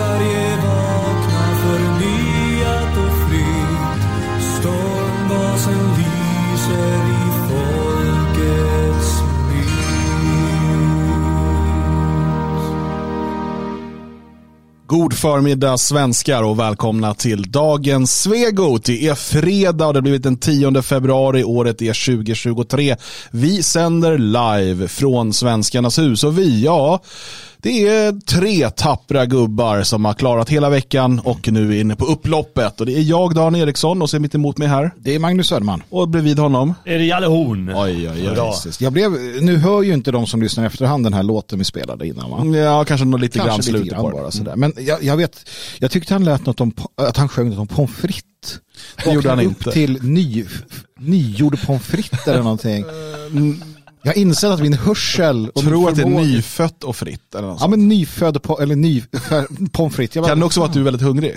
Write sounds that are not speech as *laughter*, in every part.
Sverige vakna förnyat och fritt. Stormbasen lyser i folkets. God förmiddag svenskar och välkomna till dagens Svegot. Det är fredag och det har blivit den 10 februari, året är 2023. Vi sänder live från Svenskarnas hus och vi, ja, det är tre tappra gubbar som har klarat hela veckan och nu är inne på upploppet. Och det är jag, Dan Eriksson, och så är mitt emot mig här. Det är Magnus Söderman. Och bredvid honom. Är det Jalle Horn? Oj, oj, oj. Jag blev, nu hör ju inte de som lyssnar i efterhand den här låten vi spelade innan va? Ja, kanske något lite grann Kanske lite slutet grann bara sådär. Men jag, jag vet, jag tyckte han lät något om, att han sjöng något om pommes frites. Det gjorde han Vaknade inte. upp till ny, nygjord pommes frites eller någonting. Jag har insett att min hörsel och Jag tror min att det är nyfött och fritt. Eller något Ja men nyfödd, po- eller ny, *laughs* pommes frites. Jag bara, Kan det också vara att du är väldigt hungrig?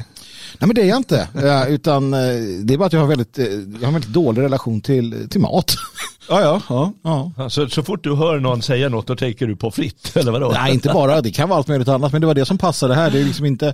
Nej men det är jag inte. Utan eh, det är bara att jag har väldigt, eh, jag har en väldigt dålig relation till, till mat. *laughs* Ja, ja. ja. ja. Alltså, så fort du hör någon säga något då tänker du på fritt, *laughs* eller vadå? Nej, inte bara. Det kan vara allt möjligt annat. Men det var det som passade här. Det är liksom inte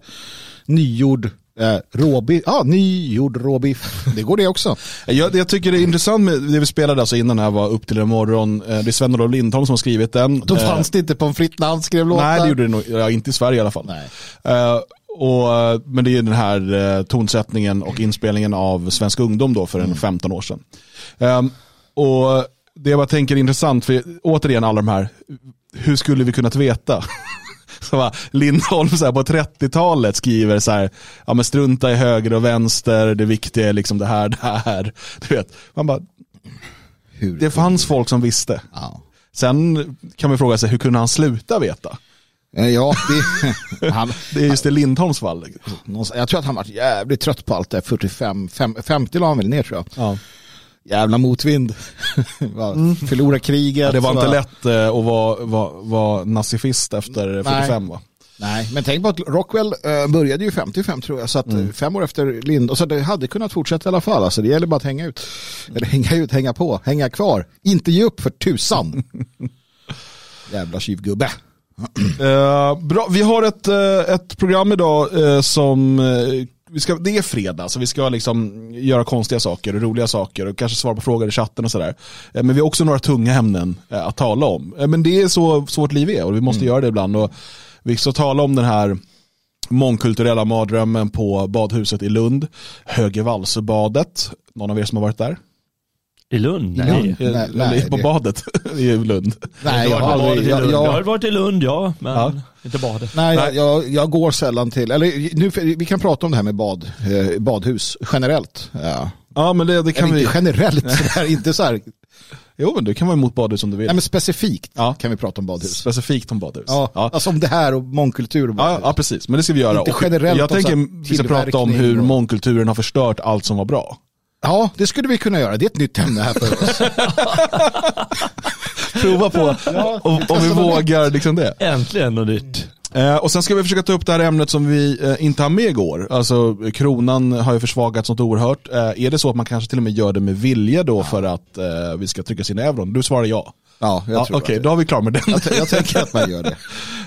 nygjord eh, råbiff. Ja, nygjord råbiff. Det går det också. *laughs* Jag, jag tycker det är intressant med det vi spelade alltså innan här var upp till en morgon. Eh, Det är Sven-Olof Lindholm som har skrivit den. Då Eh, fanns det inte pommes frites när han skrev låtar. Nej, det gjorde det nog ja, inte i Sverige i alla fall. Nej. Eh, och, men det är den här tonsättningen och inspelningen av Svensk Ungdom då för en 15 år sedan. Ehm, och det jag bara tänker är intressant, för återigen alla de här, hur skulle vi kunnat veta? *laughs* Så bara, Lindholm så här, på 30-talet skriver så här, ja men strunta i höger och vänster, det viktiga är liksom det här, det här. Du vet, man bara, Hur? det fanns folk som visste. Ja. Sen kan man fråga sig, hur kunde han sluta veta? Eh, Ja, det, *laughs* han, Det är just i Lindholms fall. jag tror att han var jävligt trött på allt det. 45, fem, 50 la han väl ner tror jag. Ja. Jävla motvind. *laughs* Va, Förlora kriget. Det var inte va. lätt eh, att vara, vara, vara nazifist efter 45 va? Nej, men tänk på att Rockwell eh, började ju 55 tror jag, så att Mm. eh, fem år efter Lind, och så det hade kunnat fortsätta i alla fall. Alltså, det gäller bara att hänga ut. Eller hänga ut, hänga på, hänga kvar. Inte ge upp för tusan. *laughs* Jävla tjuvgubbe. *clears throat* Eh, bra, vi har ett, eh, ett program idag eh, som, vi ska, det är fredag så vi ska liksom göra konstiga saker och roliga saker och kanske svara på frågor i chatten och sådär. Eh, men vi har också några tunga ämnen eh, att tala om. Eh, men det är så, så vårt liv är och vi måste göra det ibland. Och vi ska tala om den här mångkulturella mardrömmen på badhuset i Lund, Högervalsebadet. Någon av er som har varit där? I Lund? I Nej. Lund? Eh, Nej, nej, på det- badet i Lund. Nej, jag jag har aldrig... i Jag, Lund. Jag har jag, varit i Lund, ja, men Ja. inte badet. nej, jag, jag, jag går sällan till... Eller nu, vi kan prata om det här med bad, eh, badhus generellt. Ja. Ja men det, det kan Eller vi. inte generellt, *laughs* sådär, inte så här... Jo men du kan vara emot badhus om du vill. Nej, men specifikt Ja. kan vi prata om badhus. Specifikt om badhus. Ja, ja. Alltså om det här och mångkultur och Ja, badhus. ja, precis. Men det ska vi göra. Inte Och generellt jag om så tänker här vi ska prata om hur och- mångkulturen har förstört allt som var bra. Ja, det skulle vi kunna göra. Det är ett nytt ämne här för oss. *laughs* *laughs* Prova på Ja, om, om vi vågar liksom det. Äntligen något nytt. Eh, och sen ska vi försöka ta upp det här ämnet som vi eh, inte har med igår. Alltså kronan har ju försvagats något oerhört. Eh, är det så att man kanske till och med gör det med vilja då för att eh, vi ska trycka in euron? Du svarar ja. Ja, jag ja tror Okej, att då har vi klar med den. jag, jag tänker att man gör det.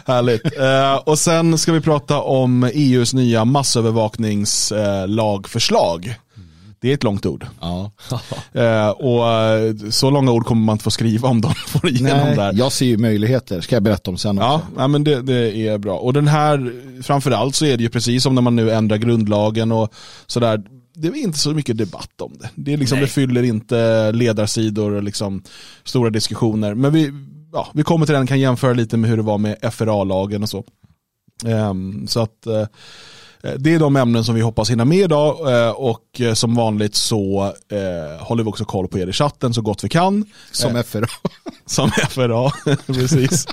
*laughs* Härligt. Eh, och sen ska vi prata om EUs nya massövervakningslagförslag. Det är ett långt ord. Ja. *laughs* Eh, och eh, så långa ord kommer man inte få skriva om de *laughs* får igenom Nej, där. jag ser ju möjligheter, ska jag berätta om sen Ja, också. nej, men det, det är bra. Och den här, framförallt så är det ju precis som när man nu ändrar grundlagen och sådär. Det är inte så mycket debatt om det. Det, är liksom, det fyller inte ledarsidor och liksom stora diskussioner. Men vi, ja, vi kommer till den, kan jämföra lite med hur det var med FRA-lagen och så. Ehm, så att eh, det är de ämnen som vi hoppas hinna med idag eh, och eh, som vanligt så eh, håller vi också koll på er i chatten så gott vi kan. Som FRA. *laughs* Som FRA, *laughs* precis.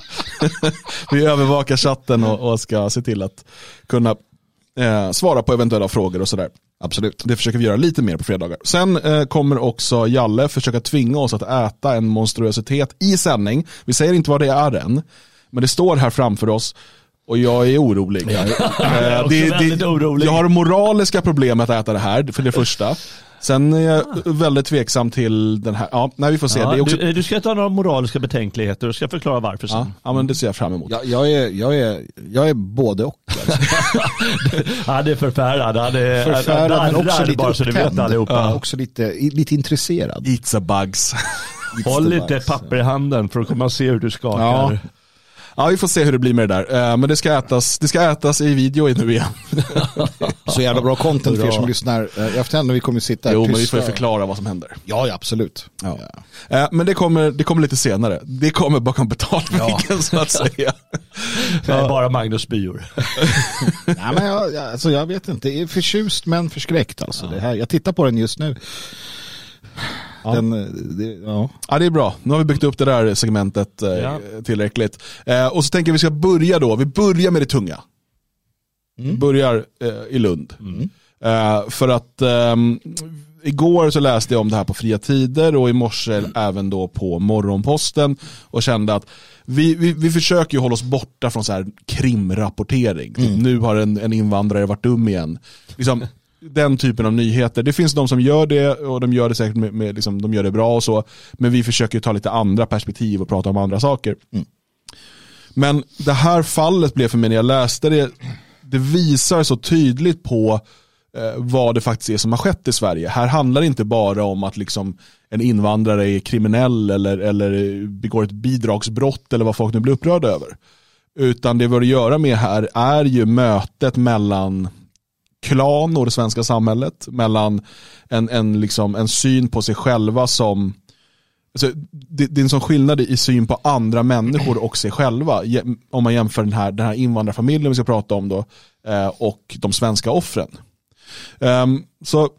*laughs* vi övervakar chatten och, ska se till att kunna eh, svara på eventuella frågor och sådär. Absolut. Det försöker vi göra lite mer på fredagar. Sen eh, kommer också Jalle försöka tvinga oss att äta en monstruositet i sändning. Vi säger inte vad det är än, men det står här framför oss och jag är orolig. *laughs* Jag är Eh, också väldigt orolig. Jag har moraliska problem med att äta det här, för det första. Sen är jag väldigt tveksam till den här, ja, nej vi får se. Ja, det är också, du, du ska inte ha några moraliska betänkligheter och ska förklara varför sen. ja, ja, men det ser jag fram emot. Jag, jag, är, jag, är, jag är både och. Alltså. *laughs* Han är förfärad, han är Förfärad men också lite bara så ni vet allihopa. Ja, också lite, lite intresserad. Eats a bugs. Håll lite papper i handen för att komma och se hur du skakar. Ja. Ja, vi får se hur det blir med det där. Eh, Men det ska ätas, det ska ätas i video nu igen. *laughs* Så jävla bra content för er som lyssnar eh, i efterhand när vi kommer sitta här Jo, men vi får ju förklara vad som händer. Ja, ja absolut. Ja. Eh, Men det kommer, det kommer lite senare. Det kommer bakom betalväggen så att säga. *laughs* Nej, bara Magnus spyor. *laughs* Nej, men jag, jag, alltså, jag vet inte, jag är förtjust men förskräckt. Alltså, det här. Jag tittar på den just nu. Den, eh, det, ja. Ja, det är bra. Nu har vi byggt upp det där segmentet eh, Ja. tillräckligt. Eh, och så tänker jag vi ska börja då. Vi börjar med det tunga. Börjar eh, i Lund. Eh, för att ehm, igår så läste jag om det här på Fria Tider och i morse även då på Morgonposten och kände att vi, vi, vi försöker ju hålla oss borta från så här krimrapportering. Typ, Nu har en, en invandrare varit dum igen. Liksom, den typen av nyheter. Det finns de som gör det och de gör det säkert med, med liksom, de gör det bra och så. Men vi försöker ju ta lite andra perspektiv och prata om andra saker. Men det här fallet blev för mig när jag läste det, det visar så tydligt på eh, vad det faktiskt är som har skett i Sverige. Här handlar det inte bara om att liksom en invandrare är kriminell eller, eller begår ett bidragsbrott eller vad folk nu blir upprörda över. Utan det vi har att göra med här är ju mötet mellan klan och det svenska samhället, mellan en, en, liksom, en syn på sig själva som Alltså, det, det är en sån skillnad i syn på andra människor och sig själva. Om man jämför den här, den här invandrarfamiljen vi ska prata om då eh, och de svenska offren. Um, så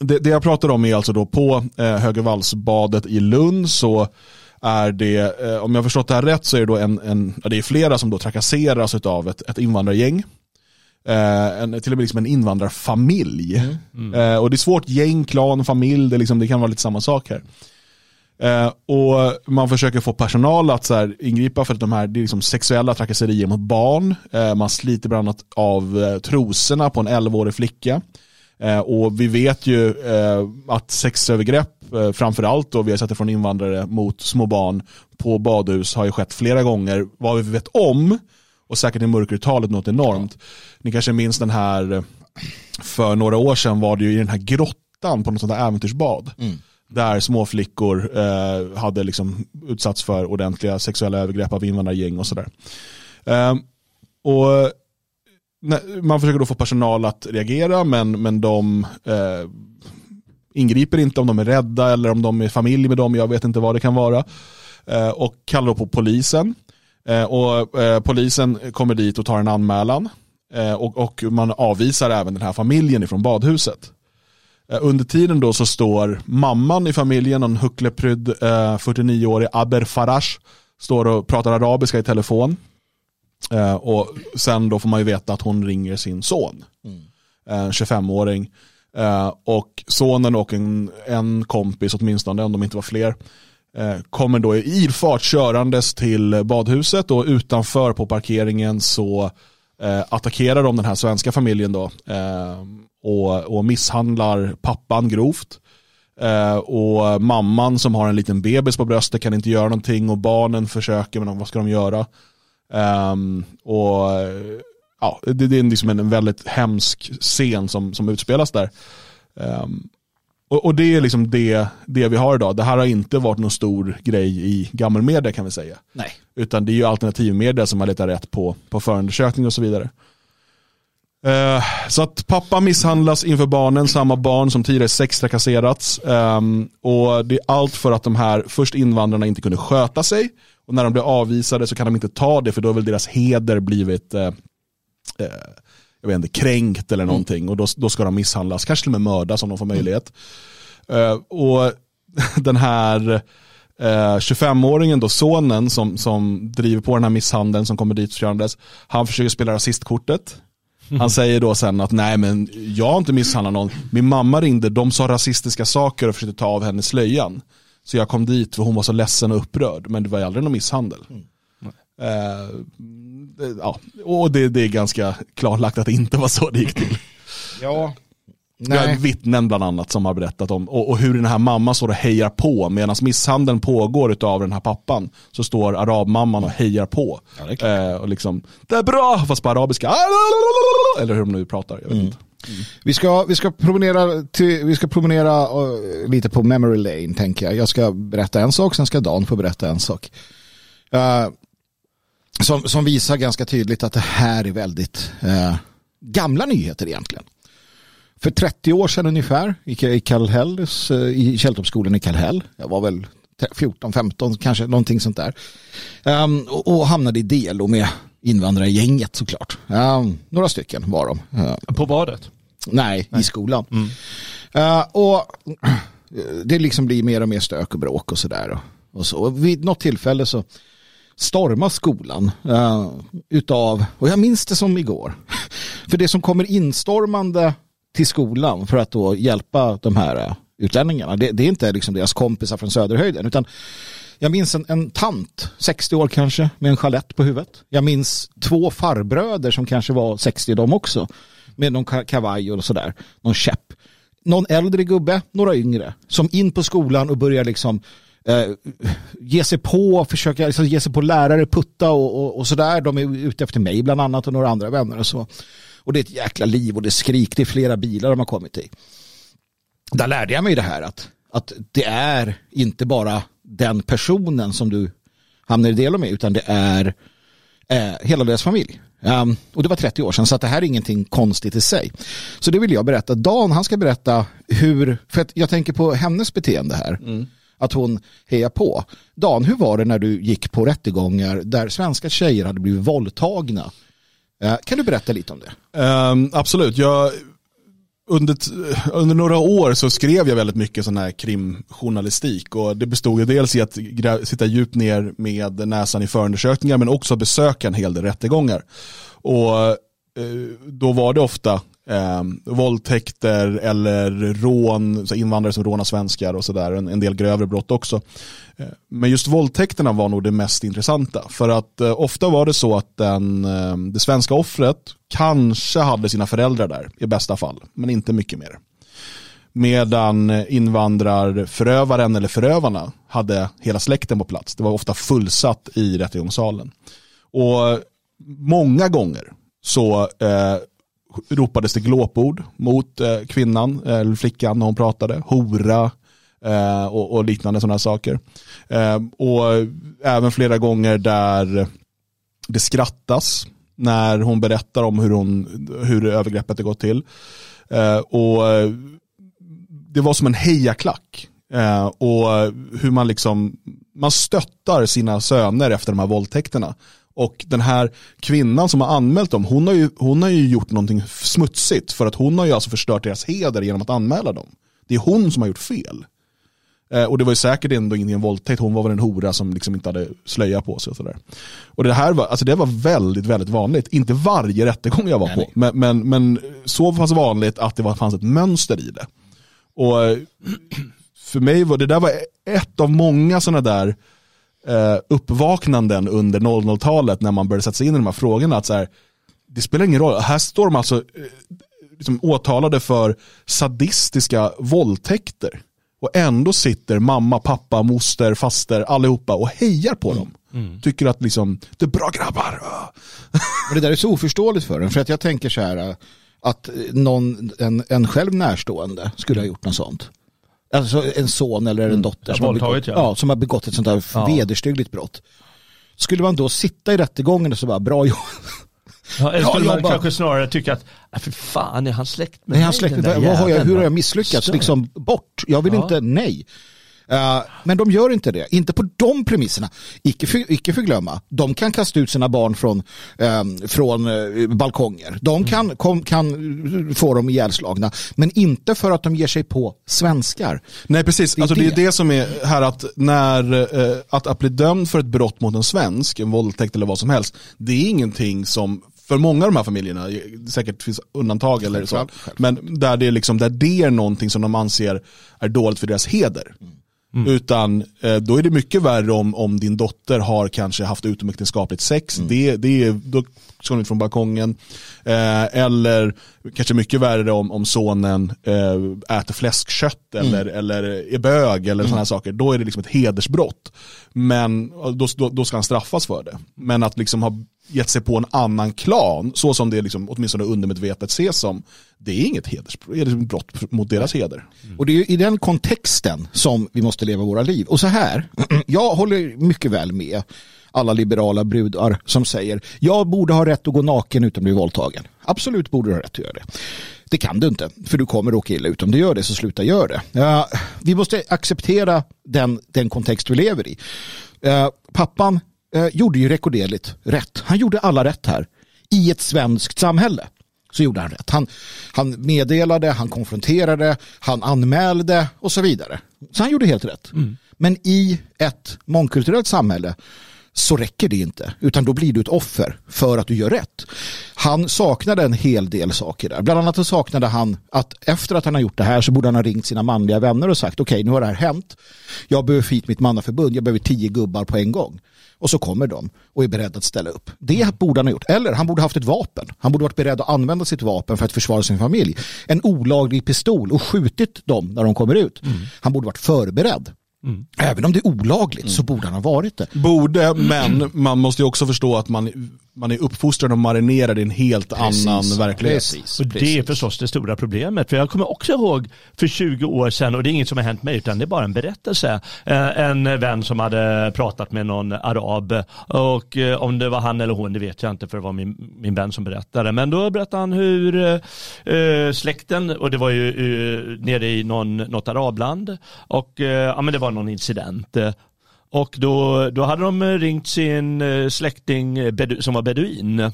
det, det jag pratar om är alltså då på eh, Högervallsbadet i Lund så är det, eh, om jag har förstått det här rätt så är det då en, en det är flera som då trakasseras av ett, ett invandrargäng. Eh, en, till och med liksom en invandrarfamilj. Eh, och det är svårt, gäng, klan, familj, det, liksom, det kan vara lite samma sak här. Eh, och man försöker få personal att så här, ingripa för att de här, det är liksom sexuella trakasserier mot barn. Eh, man sliter bland annat av eh, trosorna på en 11-årig flicka. Eh, och vi vet ju eh, att sexövergrepp, eh, framförallt då vi har sett det från invandrare mot små barn på badhus har ju skett flera gånger. Vad vi vet om, och säkert i mörkertalet något enormt. Ni kanske minns den här, för några år sedan var det ju i den här grottan på något sånt där äventyrsbad. Där små flickor eh, hade liksom utsatts för ordentliga sexuella övergrepp av invandrargäng och sådär. Eh, och man försöker då få personal att reagera men, men de eh, ingriper inte om de är rädda eller om de är familj med dem, jag vet inte vad det kan vara. Eh, och kallar då på polisen. Eh, och eh, polisen kommer dit och tar en anmälan. Eh, och, och man avvisar även den här familjen ifrån badhuset. Under tiden då så står mamman i familjen, en huckleprydd eh, 49-årig Aber Farash, står och pratar arabiska i telefon. Eh, och sen då får man ju veta att hon ringer sin son, en 25-åring. Eh, och sonen och en, en kompis åtminstone, om de inte var fler, Eh, kommer då i ilfart körandes till badhuset och utanför på parkeringen så eh, attackerar de den här svenska familjen då eh, och, och misshandlar pappan grovt. Och mamman som har en liten bebis på bröstet kan inte göra någonting och barnen försöker men vad ska de göra? Ehm, och ja, det, det är liksom en, en väldigt hemsk scen som, som utspelas där. Ehm, Ehm, och, och det är liksom det, det vi har idag. Det här har inte varit någon stor grej i gammelmedia kan vi säga. Nej. Utan det är ju alternativmedia som har letat rätt på, på förundersökning och så vidare. Eh, så att pappa misshandlas inför barnen, samma barn som tidigare sextrakasserats. Um, och det är allt för att de här först invandrarna inte kunde sköta sig. Och när de blir avvisade så kan de inte ta det för då har väl deras heder blivit eh, eh, jag vet inte, kränkt eller någonting. Och då, då ska de misshandlas, kanske till och med mördas om de får möjlighet. Eh, och *laughs* den här eh, 25-åringen, då sonen som, som driver på den här misshandeln som kommer dit körandes, han försöker spela rasistkortet. Han säger då sen att nej men jag har inte misshandlat någon. Min mamma ringde, de sa rasistiska saker och försökte ta av henne slöjan. Så jag kom dit för hon var så ledsen och upprörd. Men det var aldrig någon misshandel. Det- ja. Och det, det är ganska klarlagt att det inte var så det gick till. *clears throat* Ja, Vi har Nej. vittnen bland annat som har berättat om och, och hur den här mamman står och hejar på medan misshandeln pågår av den här pappan. Så står arabmamman och hejar på. Ja, det eh, och liksom, det är bra, fast på arabiska. Eller hur de nu pratar, jag vet Mm. inte. Vi ska, vi ska promenera, till, vi ska promenera eh, lite på memory lane tänker jag. Jag ska berätta en sak, sen ska Dan få berätta en sak. Eh, som, som visar ganska tydligt att det här är väldigt eh, gamla nyheter egentligen. För 30 år sedan ungefär i Kallhäll, eh, i Källtorpsskolan i Kallhäll. Jag var väl 14, 15 kanske, någonting sånt där. Ehm, och, och hamnade i DLO med invandrargänget såklart. Ehm, några stycken var de. Ehm, På badet. Nej, i skolan. Eh, och det liksom blir mer och mer stök och bråk och sådär. Och, och så. Och vid något tillfälle så storma skolan uh, utav, och jag minns det som igår, *laughs* för det som kommer instormande till skolan för att då hjälpa de här uh, utlänningarna, det, det är inte liksom deras kompisar från Söderhöjden, utan jag minns en, en tant, 60 år kanske, med en chalett på huvudet. Jag minns två farbröder som kanske var 60 de också, med någon kavaj och sådär, någon käpp. Någon äldre gubbe, några yngre, som in på skolan och börjar liksom Eh, ge sig på, försöka liksom, ge sig på lärare, putta och, och, och sådär. De är ute efter mig bland annat och några andra vänner och så. Och det är ett jäkla liv och det är skrik, det är flera bilar de har kommit i. Där lärde jag mig det här att, att det är inte bara den personen som du hamnar i del med utan det är eh, hela deras familj. Um, och det var 30 år sedan så att det här är ingenting konstigt i sig. Så det vill jag berätta. Dan han ska berätta hur, för att jag tänker på hennes beteende här. Mm. Att hon hejar på. Dan, hur var det när du gick på rättegångar där svenska tjejer hade blivit våldtagna? Eh, kan du berätta lite om det? Um, absolut, jag, under, under några år så skrev jag väldigt mycket sån här krimjournalistik och det bestod ju dels i att sitta djupt ner med näsan i förundersökningar men också besöka en hel del rättegångar. Och eh, då var det ofta eh, våldtäkter eller rån, så invandrare som rånar svenskar och sådär, en, en del grövre brott också. Eh, Men just våldtäkterna var nog det mest intressanta. För att eh, ofta var det så att den, eh, det svenska offret kanske hade sina föräldrar där i bästa fall, men inte mycket mer. Medan invandrarförövaren eller förövarna hade hela släkten på plats. Det var ofta fullsatt i rättegångssalen. Och många gånger så eh, ropades det glåpord mot eh, kvinnan eh, eller flickan när hon pratade. Hora eh, och, och liknande sådana saker. Eh, och även flera gånger där det skrattas när hon berättar om hur, hon, hur övergreppet har gått till. Eh, och eh, det var som en hejaklack. Eh, och hur man liksom, man stöttar sina söner efter de här våldtäkterna. Och den här kvinnan som har anmält dem, hon har, ju, hon har ju gjort någonting smutsigt för att hon har ju alltså förstört deras heder genom att anmäla dem. Det är hon som har gjort fel. Eh, och det var ju säkert ändå ingen våldtäkt, hon var väl en hora som liksom inte hade slöja på sig och sådär. Och det här var, alltså det var väldigt, väldigt vanligt. Inte varje rättegång jag var Nej, på, nej. men, men, men så pass vanligt att det var, fanns ett mönster i det. Och eh, för mig var det där var ett av många sådana där eh, uppvaknanden under 00-talet när man började sätta sig in i de här frågorna. Att så här, det spelar ingen roll, här står de alltså eh, liksom åtalade för sadistiska våldtäkter. Och ändå sitter mamma, pappa, moster, faster, allihopa och hejar på dem. Tycker att liksom, det är bra grabbar. *laughs* Och det där är så oförståeligt för en. För att jag tänker så här äh, att någon, en, en själv närstående skulle ha gjort något sånt. Alltså en son eller en dotter Ja, som, har begått, ja. ja, som har begått ett sånt där Ja. vederstyggligt brott. Skulle man då sitta i rättegången och så bara, bra jobb. Ja, eller skulle man bara- kanske snarare tycka att, "Nej, för fan är han släkt med Nej, mig, han släkten, den där vad har jag, hur har va?" jag misslyckats? Liksom bort. Jag vill inte, nej. Eh, men de gör inte det, inte på de premisserna. Icke, för, icke förglömma, de kan kasta ut sina barn från, eh, från eh, balkonger. De kan, kom, kan få dem ihjälslagna, men inte för att de ger sig på svenskar. Nej precis, Det är alltså, det är det. det som är här att när eh, att, att bli dömd för ett brott mot en svensk, en våldtäkt eller vad som helst, det är ingenting som för många av de här familjerna, det säkert finns undantag eller så, men där det, är liksom, där det är någonting som de anser är dåligt för deras heder. Utan eh, då är det mycket värre om, om din dotter har kanske haft utomäktenskapligt sex. Det, det är, då ska hon ut från balkongen. Eh, eller kanske mycket värre om, om sonen eh, äter fläskkött eller, eller är bög eller sådana saker. Då är det liksom ett hedersbrott. Men då, då, då ska han straffas för det. Men att liksom ha gett sig på en annan klan, så som det liksom, åtminstone undermedvetet ses som, det är inget hedersbrott, det är ett brott mot deras heder. Och det är i den kontexten som vi måste leva våra liv. Och så här, *clears throat* jag håller mycket väl med alla liberala brudar som säger jag borde ha rätt att gå naken utan att bli våldtagen. Absolut borde du ha rätt att göra det. Det kan du inte, för du kommer råka illa ut. Om du gör det så sluta gör det. Ja, vi måste acceptera den, den kontext vi lever i. Ja, pappan eh, gjorde ju rekorderligt rätt. Han gjorde alla rätt här i ett svenskt samhälle. Så gjorde han rätt. Han, han meddelade, han konfronterade, han anmälde och så vidare. Så han gjorde helt rätt. Men i ett mångkulturellt samhälle så räcker det inte. Utan då blir du ett offer för att du gör rätt. Han saknade en hel del saker där. Bland annat så saknade han att efter att han har gjort det här så borde han ha ringt sina manliga vänner och sagt okej nu har det här hänt. Jag behöver få hit mitt mannaförbund. Jag behöver tio gubbar på en gång. Och så kommer de och är beredda att ställa upp. Det borde han ha gjort. Eller han borde haft ett vapen. Han borde varit beredd att använda sitt vapen för att försvara sin familj. En olaglig pistol och skjutit dem när de kommer ut. Han borde varit förberedd. Även om det är olagligt så borde han ha varit det. Borde, men man måste ju också förstå att man, man är uppfostrad och marinerad i en helt annan verklighet. Precis, Och det är förstås det stora problemet. För jag kommer också ihåg för 20 år sedan, och det är inget som har hänt mig utan det är bara en berättelse. Eh, En vän som hade pratat med någon arab och eh, om det var han eller hon det vet jag inte för det var min, min vän som berättade. Men då berättade han hur eh, släkten, och det var ju nere i någon, något arabland, och ja, men det var någon incident. Och då, då hade de ringt sin eh, släkting eh, som var beduin.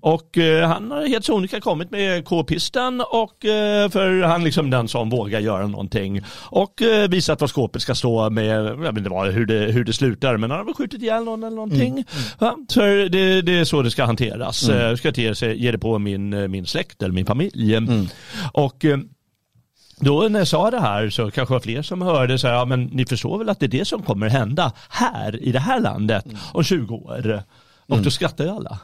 Och eh, han har helt sonika kommit med k-pisten och eh, för han liksom den som vågar göra någonting. Och eh, visat vad skåpet ska stå med, jag vet inte hur, det, hur det slutar, men han har väl skjutit ihjäl någon eller någonting. Ja, så det, det är så det ska hanteras. Mm. Ska ge, sig, ge det på min, min släkt eller min familj. Och eh, då när jag sa det här så kanske var fler som hörde så här, ja men ni förstår väl att det är det som kommer hända här i det här landet om 20 år. Och då skrattar ju alla.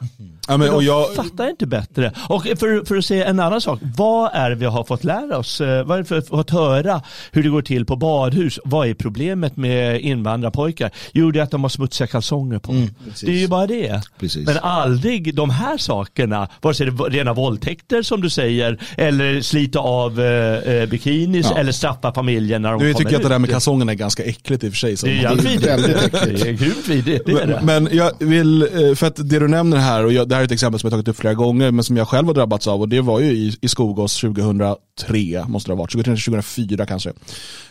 Ja, men, och jag, Fattar inte bättre. Och för, för att säga en annan sak. Vad är det vi har fått lära oss? Eh, Vad är det för att fått höra hur det går till på badhus? Vad är problemet med invandrarpojkar? Jo, det är att de har smutsiga kalsonger på. det är ju bara det. Precis. Men aldrig de här sakerna, vare sig det är rena våldtäkter som du säger, eller slita av eh, eh, bikinis, Ja. eller straffa familjen när de du kommer tycker att det där med ut. kalsongerna är ganska äckligt i och för sig. Så Det är jävligt vidrigt. Det är grymt vidrigt, det är det. Men jag vill, eh, för att det du nämner här, och jag, det här är ett exempel som jag tagit upp flera gånger, men som jag själv har drabbats av, och det var ju i, i Skogås 2003, måste det ha varit, 2003, 2004 kanske.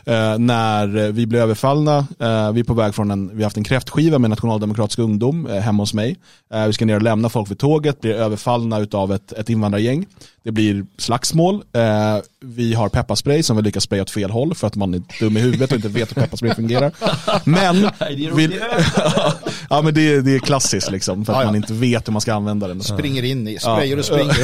Eh, när vi blev överfallna, eh, vi är på väg från en, vi har haft en kräftskiva med nationaldemokratisk ungdom eh, hemma hos mig. Eh, vi ska ner och lämna folk vid tåget, blir överfallna av ett, ett invandrargäng. Det blir slagsmål, eh, vi har pepparspray som vi lyckas spraya åt fel håll för att man är dum i huvudet och inte vet hur pepparspray fungerar. Men, *laughs* vi, *laughs* ja men det, är- det är klassiskt liksom, för att man inte vet hur man ska använda den. Springer in i, sprayar och springer.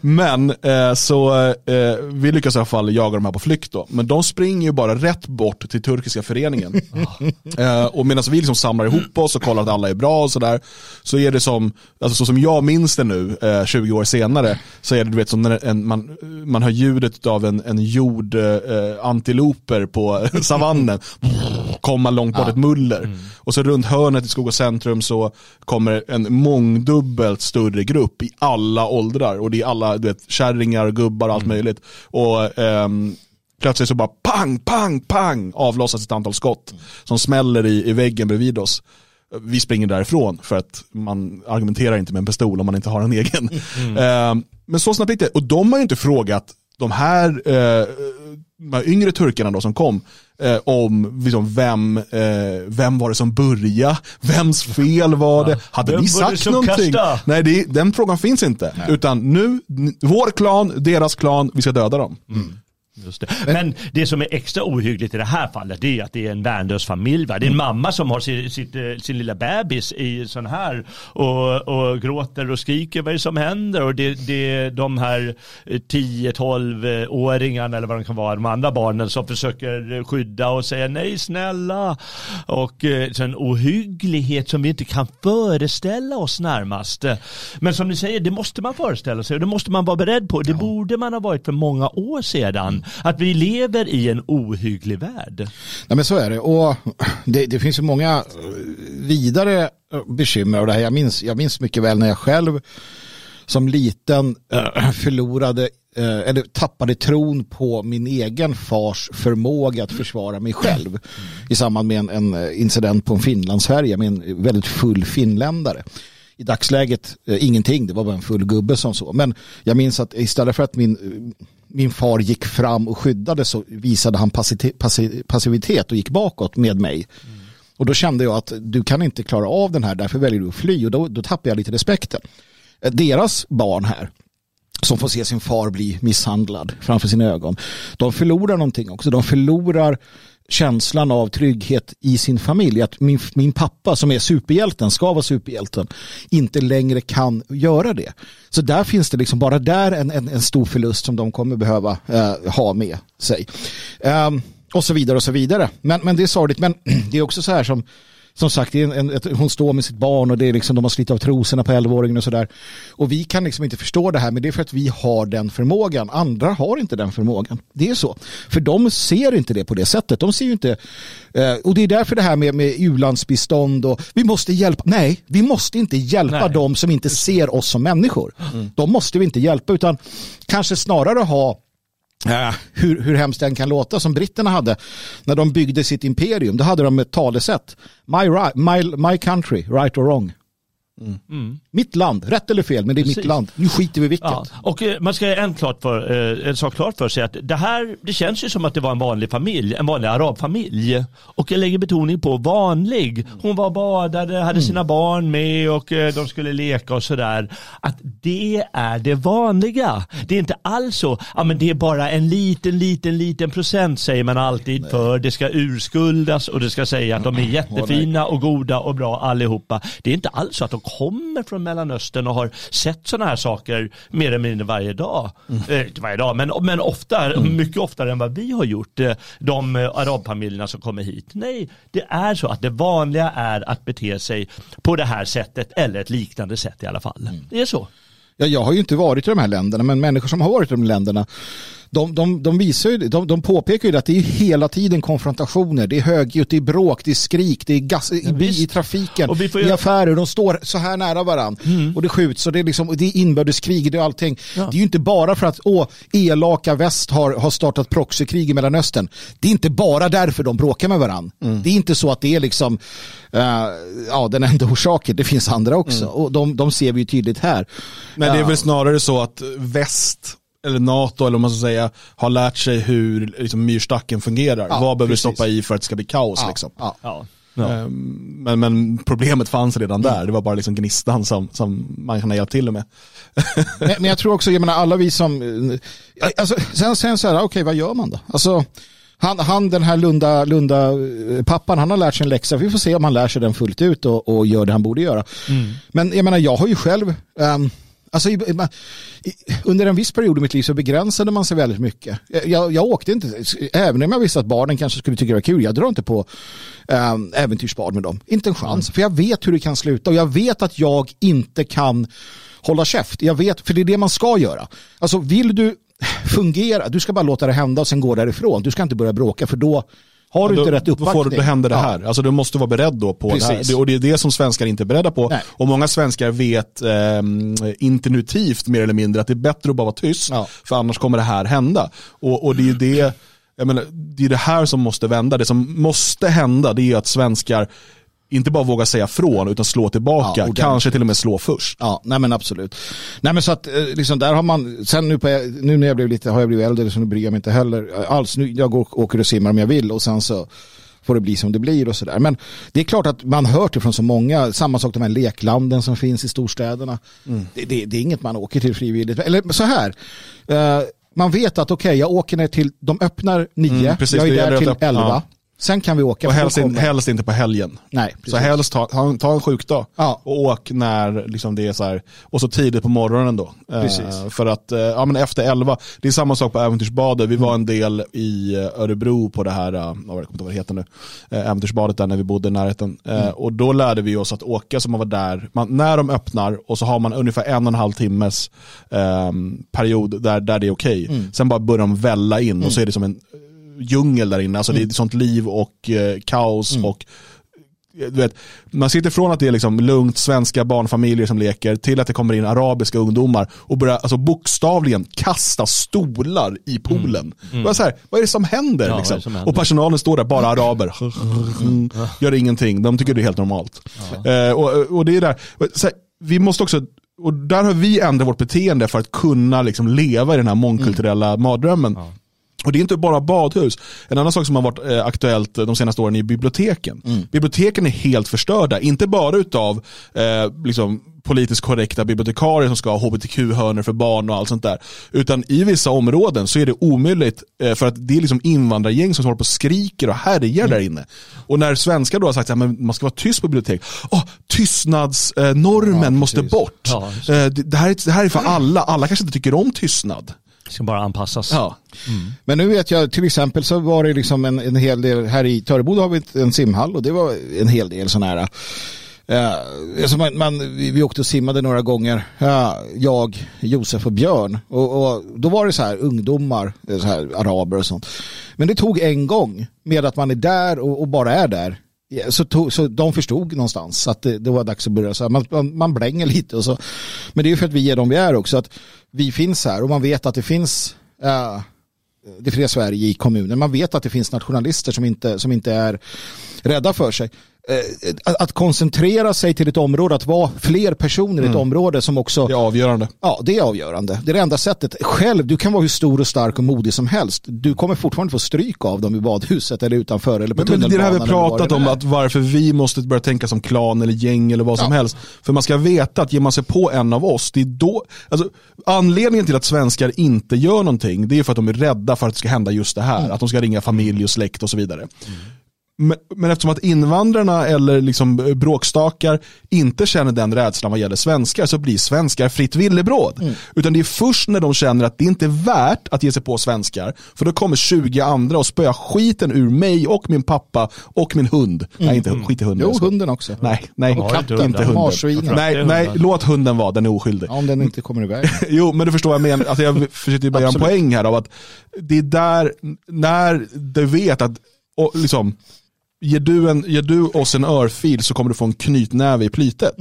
*laughs* Men eh, så eh, vi lyckas i alla fall jaga de här på flykt då. Men de springer ju bara rätt bort till turkiska föreningen. eh, och medan vi liksom samlar ihop oss och kollar att alla är bra och sådär. Så är det som, alltså så som jag minns det nu, eh, 20 år senare, så är det du vet som när en, man, man hör ljudet av en, en jord eh, antiloper på *laughs* savannen komma långt bort ett muller. Och så runt hörnet i Skog och centrum så kommer en mångdubbelt större grupp i alla åldrar. Och det är alla du vet, kärringar, gubbar och allt möjligt. Och ehm, plötsligt så bara pang, pang, pang avlossas ett antal skott som smäller i, i väggen bredvid oss. Vi springer därifrån för att man argumenterar inte med en pistol om man inte har en egen. Ehm, men så snabbt gick det. Och de har ju inte frågat de här, eh, de här yngre turkarna då som kom eh, om liksom, vem, eh, vem var det som började, vems fel var det, hade Vem ni sagt någonting? kastade? Nej, det, den frågan finns inte. Utan nu, vår klan, deras klan, vi ska döda dem. Just det. Men det som är extra ohyggligt i det här fallet det är att det är en värnlös familj. Va? Det är en mamma som har sin, sitt, eh, sin lilla bebis i sån här och, och gråter och skriker vad är det som händer och det, det de här 10-12-åringarna eller vad de kan vara, de andra barnen som försöker skydda och säga nej snälla och eh, en ohygglighet som vi inte kan föreställa oss närmast. Men som ni säger, det måste man föreställa sig och det måste man vara beredd på. Det ja. borde man ha varit för många år sedan. Att vi lever i en ohygglig värld. Ja, men så är det. Och det, det finns ju många eh, vidare eh, bekymmer av det här. Jag minns, jag minns mycket väl när jag själv som liten eh, förlorade eller tappade tron på min egen fars förmåga att försvara mig själv mm. i samband med en, en incident på en Finlandsfärja med en väldigt full finländare i dagsläget eh, ingenting, det var bara en full gubbe som så. Men jag minns att istället för att min, min far gick fram och skyddade så visade han passivitet och gick bakåt med mig. Mm. Och då kände jag att du kan inte klara av den här, därför väljer du att fly och då, då tappar jag lite respekten. Eh, deras barn här, som får se sin far bli misshandlad framför sina ögon, de förlorar någonting också. De förlorar känslan av trygghet i sin familj. Att min, min pappa som är superhjälten, ska vara superhjälten, inte längre kan göra det. Så där finns det liksom bara där en, en, en stor förlust som de kommer behöva eh, ha med sig. Um, och så vidare och så vidare. Men, men det är sorgligt. Men *clears throat* det är också så här som som sagt, en, en, ett, hon står med sitt barn och det är liksom, de har slitit av trosorna på 11-åringen och sådär. Och vi kan liksom inte förstå det här, men det är för att vi har den förmågan. Andra har inte den förmågan. Det är så. För de ser inte det på det sättet. De ser ju inte, eh, och det är därför det här med, med u-landsbistånd och vi måste hjälpa, nej, vi måste inte hjälpa nej. dem som inte ser oss som människor. Mm. De måste vi inte hjälpa, utan kanske snarare ha Uh, hur, hur hemskt den kan låta som britterna hade när de byggde sitt imperium. Då hade de ett talesätt. My, right, my, my country, right or wrong. Mm. Mm. Mitt land, rätt eller fel, men det är Precis. mitt land. Nu skiter vi i vilket. Ja. Och eh, man ska en, klart för, eh, en sak klart för sig att det här, det känns ju som att det var en vanlig familj, en vanlig arabfamilj. Och jag lägger betoning på vanlig. Hon var badade, hade mm. sina barn med och eh, de skulle leka och sådär. Att det är det vanliga. Det är inte alls så, ja men det är bara en liten, liten, liten procent säger man alltid Nej. för det ska urskuldas och det ska säga att de är jättefina och goda och bra allihopa. Det är inte alls så att de kommer från Mellanöstern och har sett sådana här saker mer eller mindre varje dag. Mm. Eh, inte varje dag, men, men ofta, mm. mycket oftare än vad vi har gjort, eh, de eh, arabfamiljerna som kommer hit. Nej, det är så att det vanliga är att bete sig på det här sättet eller ett liknande sätt i alla fall. Mm. Det är så. Ja, jag har ju inte varit i de här länderna, men människor som har varit i de länderna de, de, de, visar ju, de, de påpekar ju att det är hela tiden konfrontationer. Det är högljutt, det är bråk, det är skrik, det är gas i, i trafiken, i affärer. De står så här nära varandra mm. och det skjuts och det är, liksom, det är inbördeskrig, det är allting. Ja. Det är ju inte bara för att åh, elaka väst har, har startat proxykrig i Mellanöstern. Det är inte bara därför de bråkar med varandra. Mm. Det är inte så att det är liksom uh, ja, den enda orsaken. Det finns andra också mm. och de, de ser vi ju tydligt här. Men det är väl snarare så att väst eller NATO eller om man ska säga, har lärt sig hur liksom, myrstacken fungerar. Ja, Vad behöver du stoppa i för att det ska bli kaos? Ja, liksom. ja, ja. Ehm, men, men problemet fanns redan där, mm. det var bara liksom gnistan som, som man kan ha hjälpt till med. *laughs* men, men, jag tror också, jag menar alla vi som, alltså, sen, sen så här, okej okay, vad gör man då? Alltså, han, han den här Lunda, Lunda eh, pappan, han har lärt sig en läxa. Vi får se om han lär sig den fullt ut och, och gör det han borde göra. Mm. Men jag menar, jag har ju själv, um, Alltså, under en viss period i mitt liv så begränsade man sig väldigt mycket. Jag, jag åkte inte, även om jag visste att barnen kanske skulle tycka det var kul, jag drar inte på ähm, äventyrsbad med dem. Inte en chans, mm. för jag vet hur det kan sluta och jag vet att jag inte kan hålla käft. Jag vet, för det är det man ska göra. Alltså vill du fungera, du ska bara låta det hända och sen gå därifrån. Du ska inte börja bråka för då har du då, inte rätt uppbackning. Då, får, då händer det här. Alltså du måste vara beredd då på Precis. det här. Och det är det som svenskar inte är beredda på. Nej. Och många svenskar vet eh, intuitivt mer eller mindre att det är bättre att bara vara tyst. Ja. För annars kommer det här hända. Och, och det är det jag menar, det är det här som måste vända. Det som måste hända det är att svenskar inte bara våga säga från utan slå tillbaka, ja, kanske till och med slå först. Ja, nej men absolut. Nej men så att eh, liksom där har man, sen nu, på, nu när jag blev lite, har jag blivit äldre så nu bryr jag mig inte heller alls. Nu, jag går, åker och simmar om jag vill och sen så får det bli som det blir och sådär. Men det är klart att man hört det från så många, samma sak de här leklanden som finns i storstäderna. Mm. Det, det, det, är inget man åker till frivilligt. Eller så här, uh, man vet att okej, jag åker ner till, de öppnar nio, Mm, precis, jag är där till elva. ja. Sen kan vi åka. Och helst, in, helst inte på helgen. Nej, Så helst ta, ta, ta en sjukdag Ja. och åk när liksom det är så här, och så tidigt på morgonen då. Eh, Precis. för att, eh, ja men efter 11, det är samma sak på Äventyrsbadet, vi Mm. var en del i eh, Örebro på det här, eh, jag kommer inte ihåg vad det heter nu, eh, Äventyrsbadet där när vi bodde i närheten. Eh, Mm. Och då lärde vi oss att åka så man var där, man, när de öppnar och så har man ungefär en och en halv timmes eh, period där, där det är okej. Mm. Sen bara börjar de välla in och så är det som en djungel där inne, alltså Mm. det är sånt liv och eh, kaos och du vet, man sitter från att det är liksom lugnt svenska barnfamiljer som leker till att det kommer in arabiska ungdomar och börjar alltså bokstavligen kasta stolar i poolen. Vad, är så här, vad är det som händer? Ja, liksom? det som händer? Och personalen står där, bara araber. *laughs* Gör ingenting, de tycker det är helt normalt. Eh, och, och det är där, här, vi måste också och där har vi ändrat vårt beteende för att kunna liksom leva i den här mångkulturella mardrömmen. Och det är inte bara badhus. En annan sak som har varit eh, aktuellt de senaste åren är biblioteken. Biblioteken är helt förstörda, inte bara utav eh, liksom, politiskt korrekta bibliotekarier som ska ha hbtq-hörnor för barn och allt sånt där. Utan i vissa områden så är det omöjligt eh, för att det är liksom invandrargäng som håller på och skriker och härjar där inne. Och när svenskar då har sagt att man ska vara tyst på bibliotek, oh, tystnadsnormen Ja, måste bort. Ja, Eh, det, här är, det här är för alla, alla kanske inte tycker om tystnad. Ska bara anpassas. Ja. Men nu vet jag, till exempel så var det liksom en, en hel del, här i Töreboda har vi en simhall och det var en hel del sådana här Eh, alltså man, man, vi, vi åkte och simmade några gånger, eh, jag, Josef och Björn. Och, och då var det så här ungdomar, så här araber och sånt. Men det tog en gång med att man är där och, och bara är där. Så, tog, så de förstod någonstans att det, det var dags att börja. Så här, man, man, man blänger lite och så. Men det är ju för att vi är de vi är också. Att vi finns här och man vet att det finns eh, det fria Sverige i kommunen. Man vet att det finns nationalister som inte, som inte är rädda för sig. Eh, Att, koncentrera sig till ett område, att vara fler personer i ett område som också Det är avgörande. Ja, det är avgörande. Det är det enda sättet. Själv, du kan vara hur stor och stark och modig som helst. Du kommer fortfarande få stryk av dem i badhuset eller utanför eller på Men, men det är det här vi tunnelbanan pratat om, att varför vi måste börja tänka som klan eller gäng eller vad som Ja. helst. För man ska veta att ger man sig på en av oss, det är då, alltså, anledningen till att svenskar inte gör någonting, det är för att de är rädda för att det ska hända just det här. Mm. Att de ska ringa familj och släkt och så vidare. Men, men eftersom att invandrarna eller liksom bråkstakar inte känner den rädslan vad gäller svenskar så blir svenskar fritt villebråd. Mm. Utan det är först när de känner att det inte är värt att ge sig på svenskar, för då kommer 20 andra och spöa skiten ur mig och min pappa och min hund. Nej, inte skit i hunden. Mm. Jo, hunden också. Nej, nej, Och katten. inte hunden. Marsvinen. Nej, nej, låt hunden vara, den är oskyldig. Ja, om den inte kommer iväg. *laughs* Jo, men du förstår vad jag menar. Alltså jag försökte bara göra en poäng här av att det är där, när du vet att, och liksom, ger du, en, ger du oss en örfil så kommer du få en knytnäve i plytet.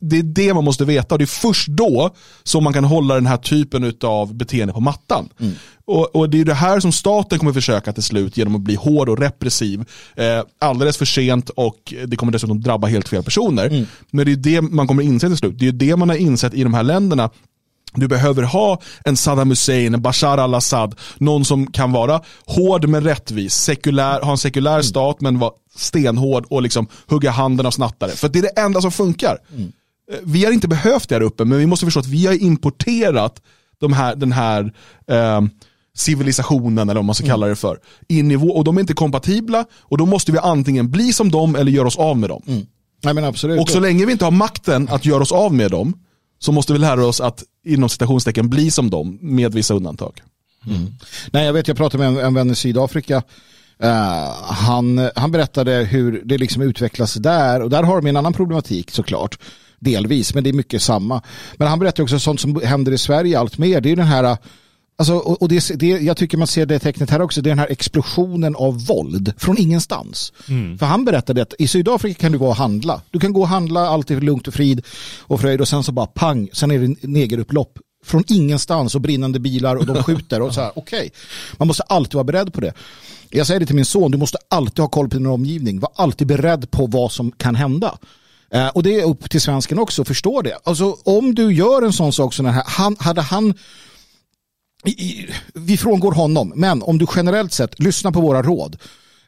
Det är det man måste veta och det är först då som man kan hålla den här typen av beteende på mattan. Och, och det är det här som staten kommer försöka till slut genom att bli hård och repressiv. Eh, alldeles för sent och det kommer dessutom drabba helt fel personer. Men det är det man kommer inse till slut. Det är det man har insett i de här länderna du behöver ha en Saddam Hussein, en Bashar al-Assad, någon som kan vara hård men rättvis, sekulär, ha en sekulär stat men vara stenhård och liksom hugga handen av snattare. För det är det enda som funkar. Eh, Vi har inte behövt det här uppe, men vi måste förstå att vi har importerat de här, den här eh, civilisationen, eller vad man ska kalla det för, in i vår, och de är inte kompatibla och då måste vi antingen bli som dem eller göra oss av med dem. Nej, men absolut. Och så länge vi inte har makten att göra oss av med dem så måste vi lära oss att inom citationstecken bli som dem med vissa undantag. Mm. Nej, jag vet, jag pratade med en, en vän i Sydafrika. Uh, han, han berättade hur det liksom utvecklas där och där har de en annan problematik såklart. Delvis, men det är mycket samma. Men han berättade också sånt som händer i Sverige allt mer. Det är ju den här, alltså, och, och det, det, jag tycker man ser det tecknet här också, det är den här explosionen av våld från ingenstans. För han berättade att i Sydafrika kan du gå och handla. Du kan gå och handla, allt är lugnt och frid och fröjd och sen så bara pang, sen är det negerupplopp från ingenstans och brinnande bilar och de *laughs* skjuter och så här, okej. Man måste alltid vara beredd på det. Jag säger det till min son, du måste alltid ha koll på din omgivning. Var alltid beredd på vad som kan hända. Eh, och det är upp till svensken också, förstå det. Alltså om du gör en sån sak som den här, han, hade han vi frångår honom, men om du generellt sett lyssnar på våra råd,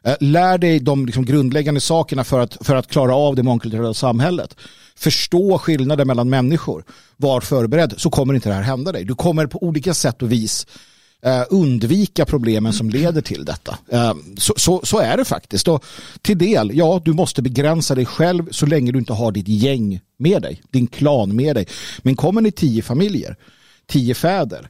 eh, lär dig de liksom, grundläggande sakerna för att, för att klara av det mångkulturella samhället, förstå skillnader mellan människor, var förberedd, så kommer inte det här hända dig. Du kommer på olika sätt och vis eh, undvika problemen som leder till detta. Eh, så, så, så, är det faktiskt. Och till del, ja, du måste begränsa dig själv så länge du inte har ditt gäng med dig, din klan med dig. Men kommer ni tio familjer, tio fäder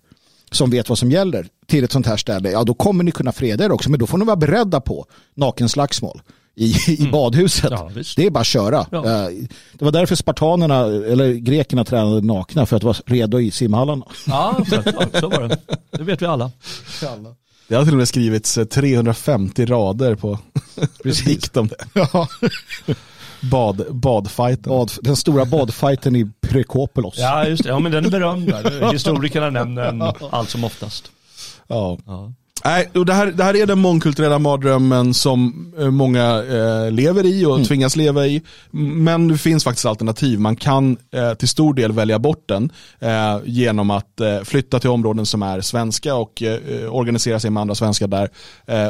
som vet vad som gäller till ett sånt här ställe, ja då kommer ni kunna freda er också. Men då får ni vara beredda på nakenslagsmål i, i mm. badhuset. Ja, det är bara att köra. Ja. Eh, det var därför spartanerna, eller grekerna tränade nakna för att vara redo i simhallarna. Ja, så var det. Det vet vi alla. Det har till och med skrivits 350 rader på *laughs* dikt om det. Ja. Bad, badfighten. Bad, den stora badfighten i Prekopelos. Ja, just det. Ja, men den är berömd. *laughs* Historikerna nämner den allt som oftast. Ja. ja. Nej, det här, det här är den mångkulturella mardrömmen som eh, många eh, lever i och mm. tvingas leva i. Men det finns faktiskt alternativ. Man kan eh, till stor del välja bort den eh, genom att eh, flytta till områden som är svenska och eh, organisera sig med andra svenskar där.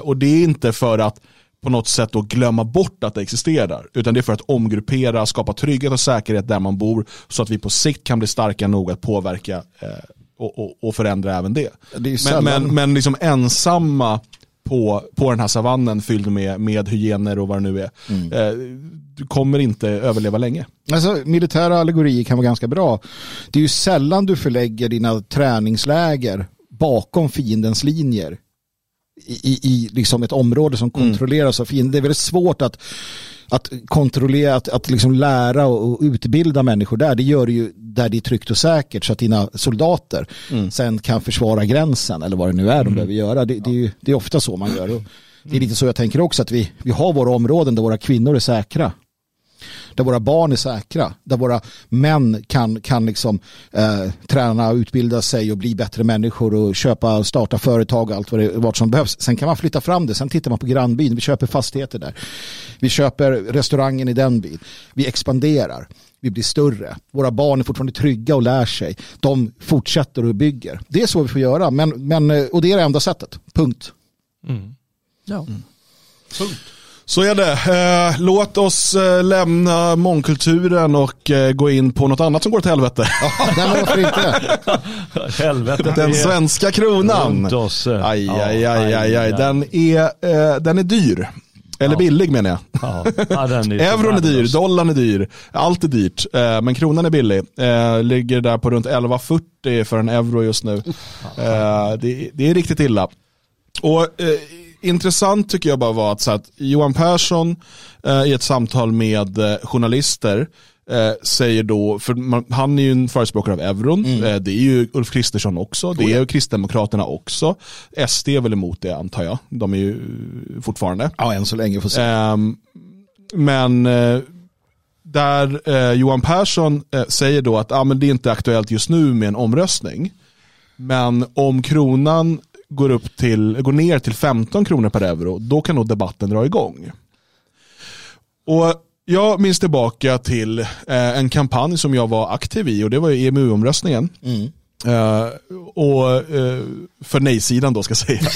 och det är inte för att på något sätt då glömma bort att det existerar. Utan det är för att omgruppera, skapa trygghet och säkerhet där man bor så att vi på sikt kan bli starka nog att påverka eh, och, och, och, förändra även det. det. Men, men, men liksom ensamma på, på den här savannen fylld med, med hyener och vad det nu är. Mm. Eh, du kommer inte överleva länge. Alltså, militära allegorier kan vara ganska bra. Det är ju sällan du förlägger dina träningsläger bakom fiendens linjer i, i liksom ett område som mm. kontrolleras mm. av fienden. Det är väldigt svårt att, att kontrollera, att, att liksom lära och, utbilda människor där. Det gör det ju där det är tryggt och säkert så att dina soldater mm. sen kan försvara gränsen eller vad det nu är de mm. behöver göra. Det, det, är, det är ofta så man gör. Och det är lite så jag tänker också att vi, vi har våra områden där våra kvinnor är säkra där våra barn är säkra, där våra män kan, kan liksom, eh, träna, utbilda sig och bli bättre människor och köpa, starta företag och allt vad det vart som behövs. Sen kan man flytta fram det, sen tittar man på grannbyn, vi köper fastigheter där. Vi köper restaurangen i den byn. Vi expanderar vi blir större. Våra barn är fortfarande trygga och lär sig. De fortsätter och bygger. Det är så vi får göra. Men, men, och det är det enda sättet. Punkt. Mm. Ja. Mm. Punkt. Så är det. Eh, låt oss eh, lämna mångkulturen och eh, gå in på något annat som går till helvete. Ja, varför inte? *laughs* helvete. Den svenska kronan. Oss. Aj, aj, aj, aj, aj. Den, är, den är dyr. Eller ja. billig menar jag. Ja. Ja, är *laughs* Euron är dyr, dollarn är dyr, allt är dyrt. men kronan är billig. ligger där på runt 11,40 för en euro just nu. det, det är riktigt illa. Och intressant tycker jag bara var att, så att Johan Persson eh, i ett samtal med eh, journalister eh, säger då, för man, han är ju en förespråkare av euron, mm. Eh, det är ju Ulf Kristersson också, det är ju Kristdemokraterna också. SD är väl emot det antar jag, de är ju fortfarande. Ja, än så länge får se. Ehm, men eh, där eh, Johan Persson säger då att ah, men det är inte aktuellt just nu med en omröstning. Men om kronan går, upp till, går ner till 15 kronor per euro, då kan nog debatten dra igång. Och jag minns tillbaka till eh, en kampanj som jag var aktiv i och det var EMU-omröstningen. Mm. Uh, och uh, för nej-sidan då ska sägas.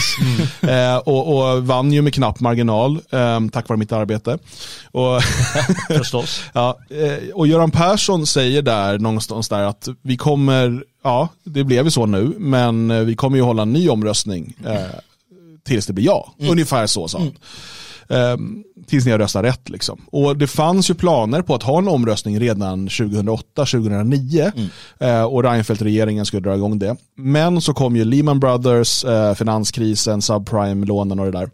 Mm. Uh, och, och, vann ju med knapp marginal um, tack vare mitt arbete. Och, *laughs* Förstås. ja, och Göran Persson säger där någonstans där att vi kommer, ja det blev ju så nu, men vi kommer ju hålla en ny omröstning tills det blir ja. Mm. Ungefär så sa han. Mm. Um, tills ni har röstat rätt. Liksom. Och det fanns ju planer på att ha en omröstning redan 2008-2009 mm. uh, och Reinfeldt-regeringen skulle dra igång det. Men så kom ju Lehman Brothers, uh, finanskrisen, subprime-lånen och det där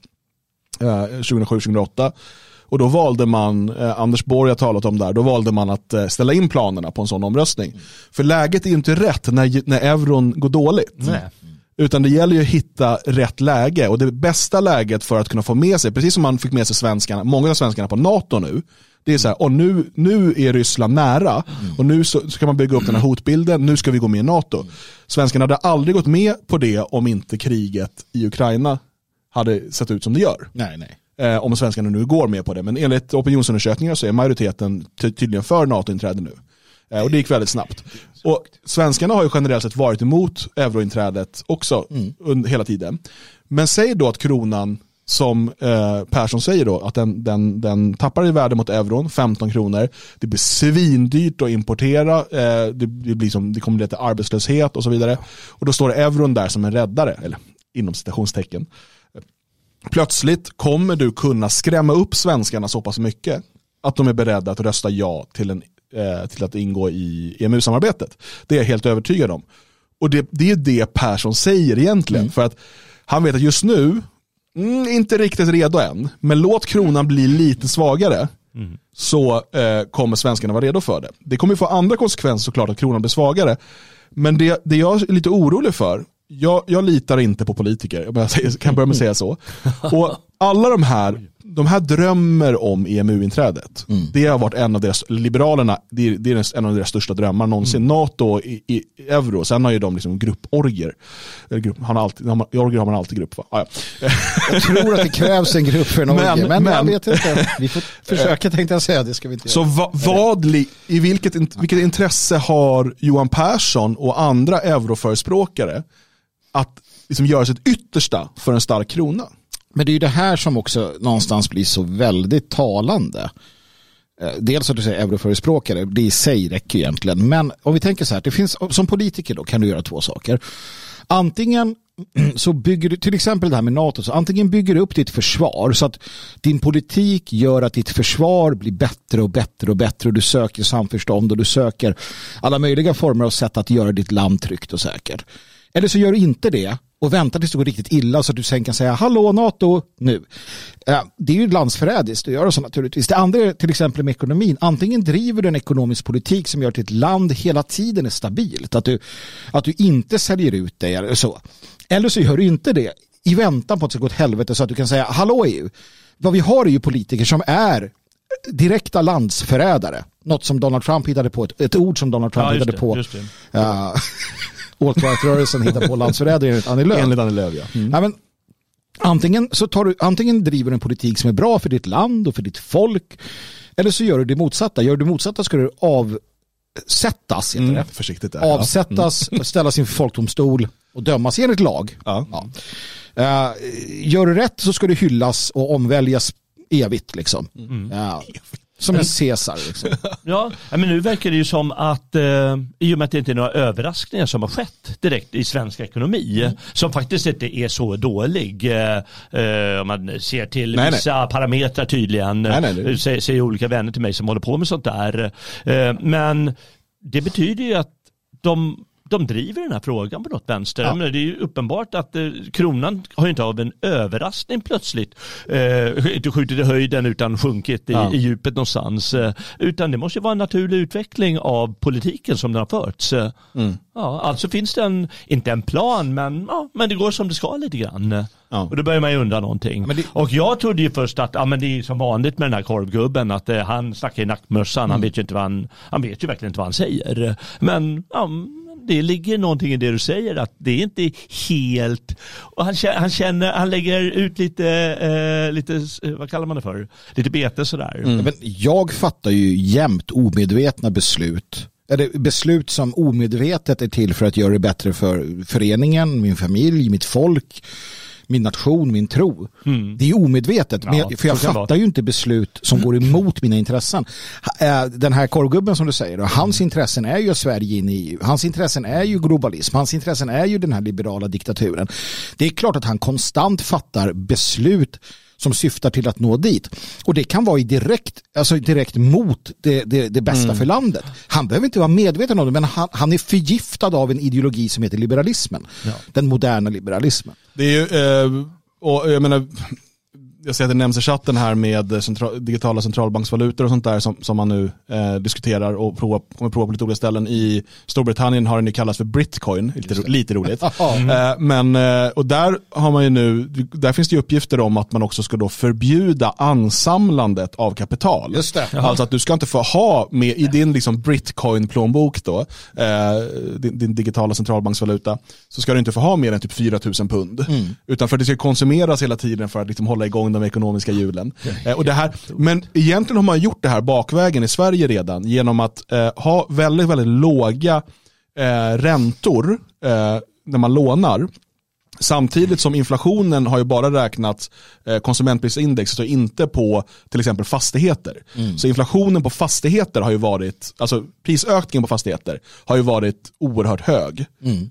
uh, eh, 2007-2008. Och då valde man, eh, Anders Borg har talat om där, då valde man att eh, ställa in planerna på en sån omröstning. Mm. För läget är inte rätt när, när euron går dåligt. Nej. Utan det gäller ju att hitta rätt läge och det bästa läget för att kunna få med sig, precis som man fick med sig svenskarna, många av svenskarna på NATO nu, det är så här, och nu, nu är Ryssland nära mm. och nu så ska man bygga upp den här hotbilden, nu ska vi gå med i NATO. Svenskarna hade aldrig gått med på det om inte kriget i Ukraina hade sett ut som det gör. Nej, nej. Eh, om svenskarna nu går med på det, men enligt opinionsundersökningar så är majoriteten tydligen för NATO-inträde nu. Eh, och det gick väldigt snabbt. Och svenskarna har ju generellt sett varit emot eurointrädet också mm. hela tiden. Men säg då att kronan, som eh, Persson säger då, att den, den, den tappar i värde mot euron, 15 kronor. Det blir svindyrt att importera, eh, det, det, blir som, det kommer leda till arbetslöshet och så vidare. Och då står euron där som en räddare, eller inom citationstecken. Plötsligt kommer du kunna skrämma upp svenskarna så pass mycket att de är beredda att rösta ja till, en, till att ingå i EMU-samarbetet. Det är jag helt övertygad om. Och det, det är det Persson säger egentligen. Mm. För att han vet att just nu, mm, inte riktigt redo än, men låt kronan bli lite svagare. Mm. så eh, kommer svenskarna vara redo för det. Det kommer få andra konsekvenser såklart att kronan blir svagare. Men det, det jag är lite orolig för, jag, jag litar inte på politiker, jag kan börja med att säga så. *laughs* Och alla de här de här drömmer om EMU-inträdet. Mm. Det har varit en av deras, Liberalerna, det är, det är en av deras största drömmar någonsin. Mm. NATO i, i, euro, sen har ju de liksom grupporger. Grupp, han har alltid, I orger har man alltid grupp va? Ah, ja. *laughs* Jag tror att det krävs en grupp för en *laughs* orger, men, men, men jag vet inte. Vi får *laughs* försöka tänkte jag säga, det ska vi inte göra. Så va, vad, i vilket, vilket intresse har Johan Persson och andra euroförespråkare att liksom göra sitt yttersta för en stark krona? Men det är ju det här som också någonstans blir så väldigt talande. Eh, dels att du säger euroförespråkare, det i sig räcker egentligen. Men om vi tänker så här, det finns, som politiker då kan du göra två saker. Antingen *clears throat* så bygger du, till exempel det här med NATO, så antingen bygger du upp ditt försvar så att din politik gör att ditt försvar blir bättre och bättre och bättre och du söker samförstånd och du söker alla möjliga former av sätt att göra ditt land tryggt och säkert. Eller så gör du inte det och väntar tills det går riktigt illa så att du sen kan säga hallå NATO nu. Det är ju landsförrädiskt att göra så naturligtvis. Det andra är till exempel med ekonomin. Antingen driver du en ekonomisk politik som gör att ditt land hela tiden är stabilt. Att du, att du inte säljer ut dig eller så. Eller så gör du inte det i väntan på att det ska gå åt helvete så att du kan säga hallå EU. Vad vi har är ju politiker som är direkta landsförrädare. Något som Donald Trump hittade på, ett, ett ord som Donald Trump ja, hittade det, på. Uh, *laughs* alt-right-rörelsen hittar på landsförrädare enligt Annie Lööf. Enligt Annie Lööf, ja. Mm. ja men, antingen, så tar du, antingen driver du en politik som är bra för ditt land och för ditt folk eller så gör du det motsatta. Gör du det motsatta ska du avsättas. Mm, det. Försiktigt där, Avsättas, ja. mm. ställas inför folkdomstol och dömas enligt lag. Ja. Ja. Uh, gör du rätt så ska du hyllas och omväljas evigt. Liksom. Mm. Uh, som en Caesar. Liksom. *laughs* ja, men nu verkar det ju som att eh, i och med att det inte är några överraskningar som har skett direkt i svensk ekonomi mm. som faktiskt inte är så dålig eh, eh om man ser till nej, vissa nej. parametrar tydligen. Nej, nej, säger, säger olika vänner till mig som håller på med sånt där. Eh, men det betyder ju att de de driver den här frågan på något vänster. Ja. Det är ju uppenbart att eh, kronan har inte av en överraskning plötsligt eh, inte skjutit i höjden utan sjunkit i, ja. i djupet någonstans. Eh, utan det måste vara en naturlig utveckling av politiken som den har förts. Eh, mm. Ja, alltså finns det en, inte en plan, men, ja, men det går som det ska lite grann. Ja. Och då börjar man ju undra någonting. Det... Och jag trodde ju först att ja, men det är som vanligt med den här korvgubben, att eh, han snackar i nackmössan, mm. han vet ju inte vad han, han vet ju verkligen inte vad han säger. Men ja, det ligger någonting i det du säger att det är inte helt, och han, han känner, han lägger ut lite, eh, lite, vad kallar man det för, lite bete sådär. Mm. Men jag fattar ju jämt omedvetna beslut eller beslut som omedvetet är till för att göra det bättre för föreningen, min familj, mitt folk min nation, min tro. Mm. Det är omedvetet, ja, jag, för jag fattar ju inte beslut som går emot mina intressen. Eh, den här korvgubben som du säger, hans mm. intressen är ju Sverige in i EU. Hans intressen är ju globalism. Hans intressen är ju den här liberala diktaturen. Det är klart att han konstant fattar beslut som syftar till att nå dit. Och det kan vara i direkt, alltså direkt mot det, det, det bästa mm. för landet. Han behöver inte vara medveten om det, men han, han är förgiftad av en ideologi som heter liberalismen. Ja. Den moderna liberalismen. Det är ju, eh, och jag menar, jag ser att det nämns i chatten här med central, digitala centralbanksvalutor och sånt där som, som man nu eh, diskuterar och prova, kommer prova på lite olika ställen. I Storbritannien har den ju kallats för Britcoin, lite, lite roligt. *laughs* mm. eh, men, eh, och där har man ju nu, där finns det ju uppgifter om att man också ska då förbjuda ansamlandet av kapital. Just det. Alltså att du ska inte få ha med i din liksom Britcoin-plånbok då, eh, din, din, digitala centralbanksvaluta, så ska du inte få ha mer än typ 4 000 pund. Mm. Utan för att det ska konsumeras hela tiden för att liksom hålla igång de ekonomiska hjulen. *laughs* Eh, och det här, men egentligen har man gjort det här bakvägen i Sverige redan genom att eh, ha väldigt, väldigt låga eh, räntor eh, när man lånar. Samtidigt som inflationen har ju bara räknat eh, konsumentprisindexet och inte på till exempel fastigheter. Så inflationen på fastigheter har ju varit, alltså prisökningen på fastigheter har ju varit oerhört hög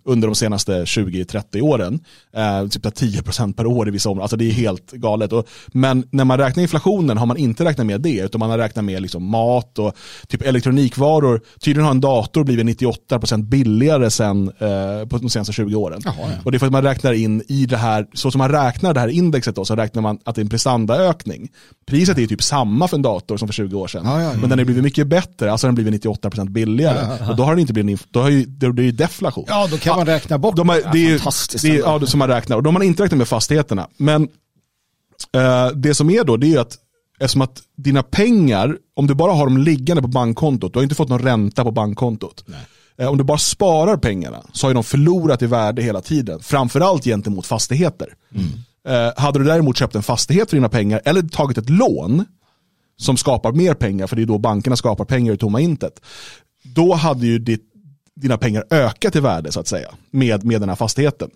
under de senaste 20-30 åren. Eh, typ 10% per år i vissa områden, alltså det är helt galet. Och, men när man räknar inflationen har man inte räknat med det, utan man har räknat med liksom mat och typ elektronikvaror. Tydligen har en dator blivit 98% billigare sen, eh, på de senaste 20 åren. Jaha, ja. Och det är för att man räknar in i det här, så som man räknar det här indexet då, så räknar man att det är en prestandaökning. Priset är ju typ samma för en dator som för 20 år sedan. Ja, ja. Men den har blivit mycket bättre, alltså den har blivit 98% billigare. Och då har den inte blivit, då har ju, då, det är ju deflation. Ja, då kan man räkna bort De har, det. det är, ju- Fantastiskt det är, ja, det som man räknar. Och de har inte räknat med fastigheterna. Men eh, det som är då, det är ju att eftersom att dina pengar, om du bara har dem liggande på bankkontot, du har inte fått någon ränta på bankkontot. Eh, om du bara sparar pengarna så har ju de förlorat i värde hela tiden. Framförallt gentemot fastigheter. Eh, hade du däremot köpt en fastighet för dina pengar eller tagit ett lån som skapar mer pengar, för det är då bankerna skapar pengar ur tomma intet. Då hade ju ditt, dina pengar ökat i värde så att säga med, med den här fastigheten.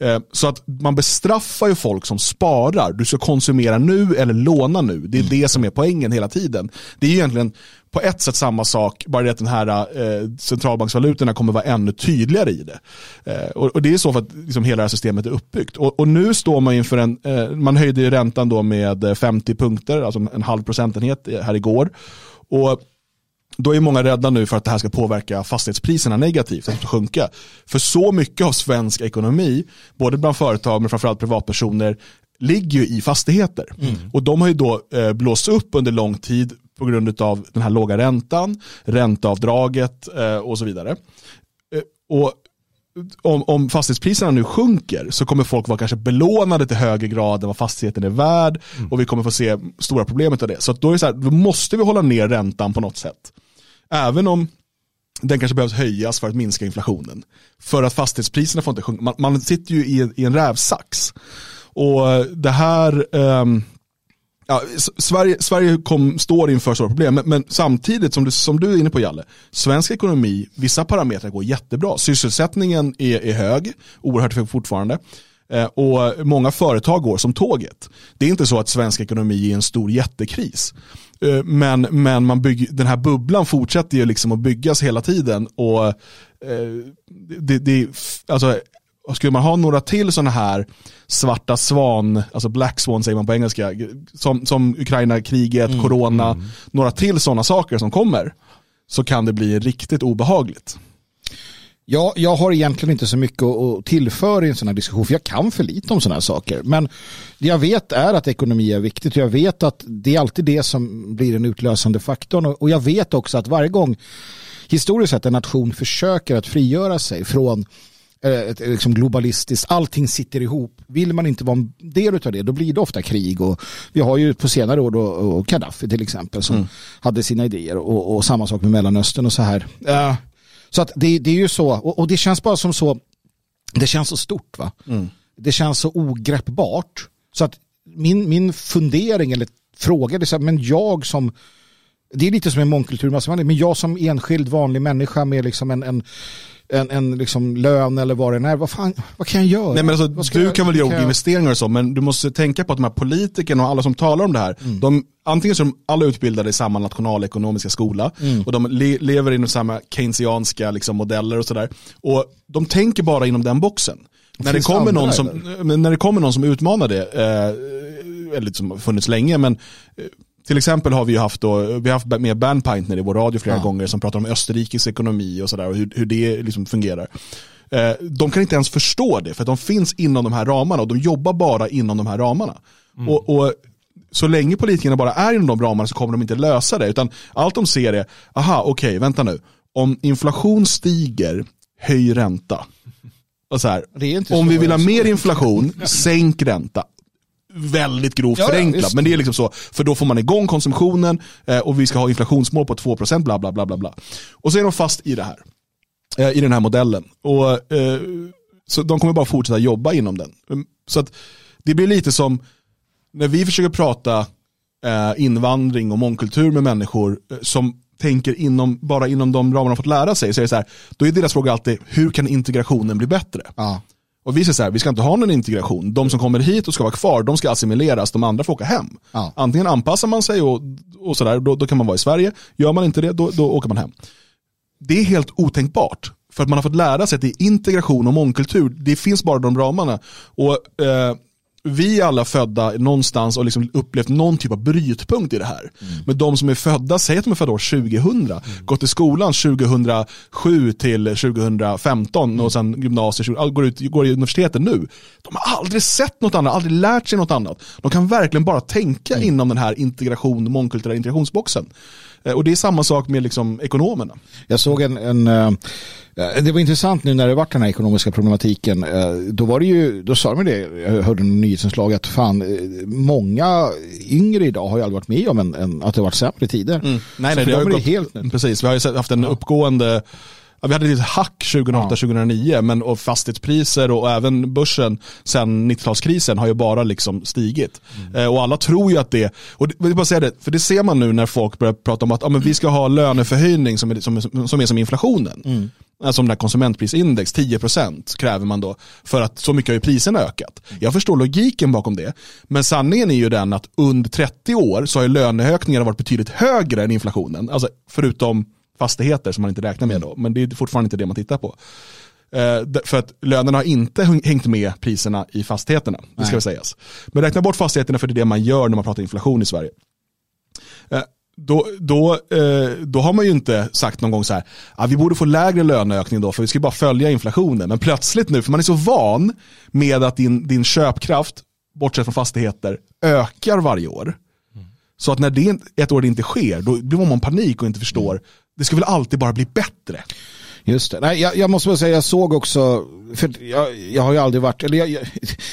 Eh, så att man bestraffar ju folk som sparar. Du ska konsumera nu eller låna nu. Det är det som är poängen hela tiden. Det är ju egentligen på ett sätt samma sak, bara det att den här eh, centralbanksvalutorna kommer vara ännu tydligare i det. Eh, och, och det är så för att liksom, hela det här systemet är uppbyggt. Och, och nu står man inför en, eh, man höjde ju räntan då med eh, 50 punkter, alltså en halv procentenhet eh, här igår. Och då är många rädda nu för att det här ska påverka fastighetspriserna negativt, att de ska sjunka. För så mycket av svensk ekonomi, både bland företag men framförallt privatpersoner, ligger ju i fastigheter. Och de har ju då eh, blåst upp under lång tid på grund av den här låga räntan, ränteavdraget eh, och så vidare. Eh, och om, om fastighetspriserna nu sjunker så kommer folk vara kanske belånade till högre grad än vad fastigheten är värd och vi kommer få se stora problemet av det. Så då är det så här, då måste vi hålla ner räntan på något sätt. Även om den kanske behövs höjas för att minska inflationen. För att fastighetspriserna får inte sjunka. Man, man sitter ju i, en- i en rävsax. Och det här, um, ja, Sverige, Sverige kom, står inför stora problem, men, men samtidigt som du, som du är inne på Jalle, svensk ekonomi, vissa parametrar går jättebra. Sysselsättningen är, är hög, oerhört hög fortfarande. Eh, och många företag går som tåget. Det är inte så att svensk ekonomi är i en stor jättekris. Eh, men men man bygger, den här bubblan fortsätter ju liksom att byggas hela tiden. Och eh, det, det, alltså, skulle man ha några till sådana här svarta svan, alltså black swan säger man på engelska, som, som Ukraina-kriget, corona, några till sådana saker som kommer, så kan det bli riktigt obehagligt. Ja, jag har egentligen inte så mycket att- tillföra i en sån här diskussion, för jag kan för lite om sådana här saker. Men det jag vet är att ekonomi är viktigt jag vet att det är alltid det som blir den utlösande faktorn. Och jag vet också att varje gång historiskt sett en nation försöker att frigöra sig från eh, ett liksom globalistiskt, allting sitter ihop. Vill man inte vara en del av det, då blir det ofta krig. Och vi har ju på senare år då, och Gaddafi till exempel som hade sina idéer och, och samma sak med Mellanöstern och så här. Eh, så att det, det är ju så, och, och det känns bara som så, det känns så stort va? Det känns så ogreppbart. Så att min, min fundering eller fråga, det är så här, men jag som, det är lite som en mångkulturmassivandring, men jag som enskild vanlig människa med liksom en, en, en, en liksom lön eller vad det är, vad, fan, vad kan jag göra? Nej, men alltså, du jag- kan väl göra investeringar och så, men du måste tänka på att de här politikerna och alla som talar om det här, Mm. de, antingen så är de alla utbildade i samma nationalekonomiska skola Mm. och de le, lever inom samma keynesianska liksom, modeller och sådär. Och de tänker bara inom den boxen. När det, kommer någon som, när det kommer någon som utmanar det, eh, eller som har funnits länge, men eh, till exempel har vi ju haft, då, vi har haft med Ben Pintner i vår radio flera gånger som pratar om Österrikes ekonomi och sådär och hur, hur det liksom fungerar. Eh, De kan inte ens förstå det för att de finns inom de här ramarna och de jobbar bara inom de här ramarna. Och, och så länge politikerna bara är inom de ramarna så kommer de inte lösa det. Utan allt de ser är, aha okej vänta nu, om inflation stiger, höj ränta. Och så här, om vi vill ha mer inflation, *laughs* sänk ränta. Väldigt grovt Ja, förenklat, visst. men det är liksom så. För då får man igång konsumtionen eh, och vi ska ha inflationsmål på 2% bla bla bla bla bla. Och så är de fast i det här. Eh, I den här modellen. Och, eh, så de kommer bara fortsätta jobba inom den. Mm, Så att det blir lite som när vi försöker prata eh, invandring och mångkultur med människor eh, som tänker inom, bara inom de ramar de fått lära sig, så är det så här, då är deras fråga alltid, hur kan integrationen bli bättre? Ja. Och vi säger så här, vi ska inte ha någon integration. De som kommer hit och ska vara kvar, de ska assimileras, de andra får åka hem. Ja. Antingen anpassar man sig och, och sådär, då, då kan man vara i Sverige. Gör man inte det, då, då åker man hem. Det är helt otänkbart. För att man har fått lära sig att det är integration och mångkultur, det finns bara de ramarna. Och eh, vi är alla födda någonstans och liksom upplevt någon typ av brytpunkt i det här. Men de som är födda, säg att de är födda år 2000, gått i skolan 2007 till 2015 och sen gymnasiet, går, ut, går i universitetet nu. De har aldrig sett något annat, aldrig lärt sig något annat. De kan verkligen bara tänka inom den här integration, mångkulturella integrationsboxen. Eh, Och det är samma sak med liksom ekonomerna. Jag såg en, en eh, det var intressant nu när det var den här ekonomiska problematiken. eh, Då var det ju, då sa de det, jag hörde en nyhetsinslag att fan, många yngre idag har ju aldrig varit med om en, en, att det har varit sämre tider. Nej, Så nej, för det har gått, helt nu. Precis, vi har ju haft en uppgående Ja, vi hade ett hack 2008-2009 men och fastighetspriser och även börsen sen 90-talskrisen har ju bara liksom stigit. Eh, och alla tror ju att det, och det, jag bara säga det, för det ser man nu när folk börjar prata om att ja, men vi ska ha löneförhöjning som är som, som, är som inflationen. Alltså som det här konsumentprisindex, 10% kräver man då för att så mycket har ju priserna ökat. Jag förstår logiken bakom det, men sanningen är ju den att under 30 år så har ju löneökningarna varit betydligt högre än inflationen. Alltså förutom fastigheter som man inte räknar med då, men det är fortfarande inte det man tittar på. Eh, för att lönerna har inte häng- hängt med priserna i fastigheterna, det ska väl sägas. Men räkna bort fastigheterna för det är det man gör när man pratar inflation i Sverige. Eh, Då, då, eh, då har man ju inte sagt någon gång så här, ah, vi borde få lägre löneökning då för vi ska bara följa inflationen. Men plötsligt nu, för man är så van med att din, din köpkraft, bortsett från fastigheter, ökar varje år. Så att när det ett år det inte sker, då blir man panik och inte förstår, det ska väl alltid bara bli bättre. Just det. Nej, jag, jag måste bara säga, jag såg också, för jag, jag har ju aldrig varit, eller jag, jag,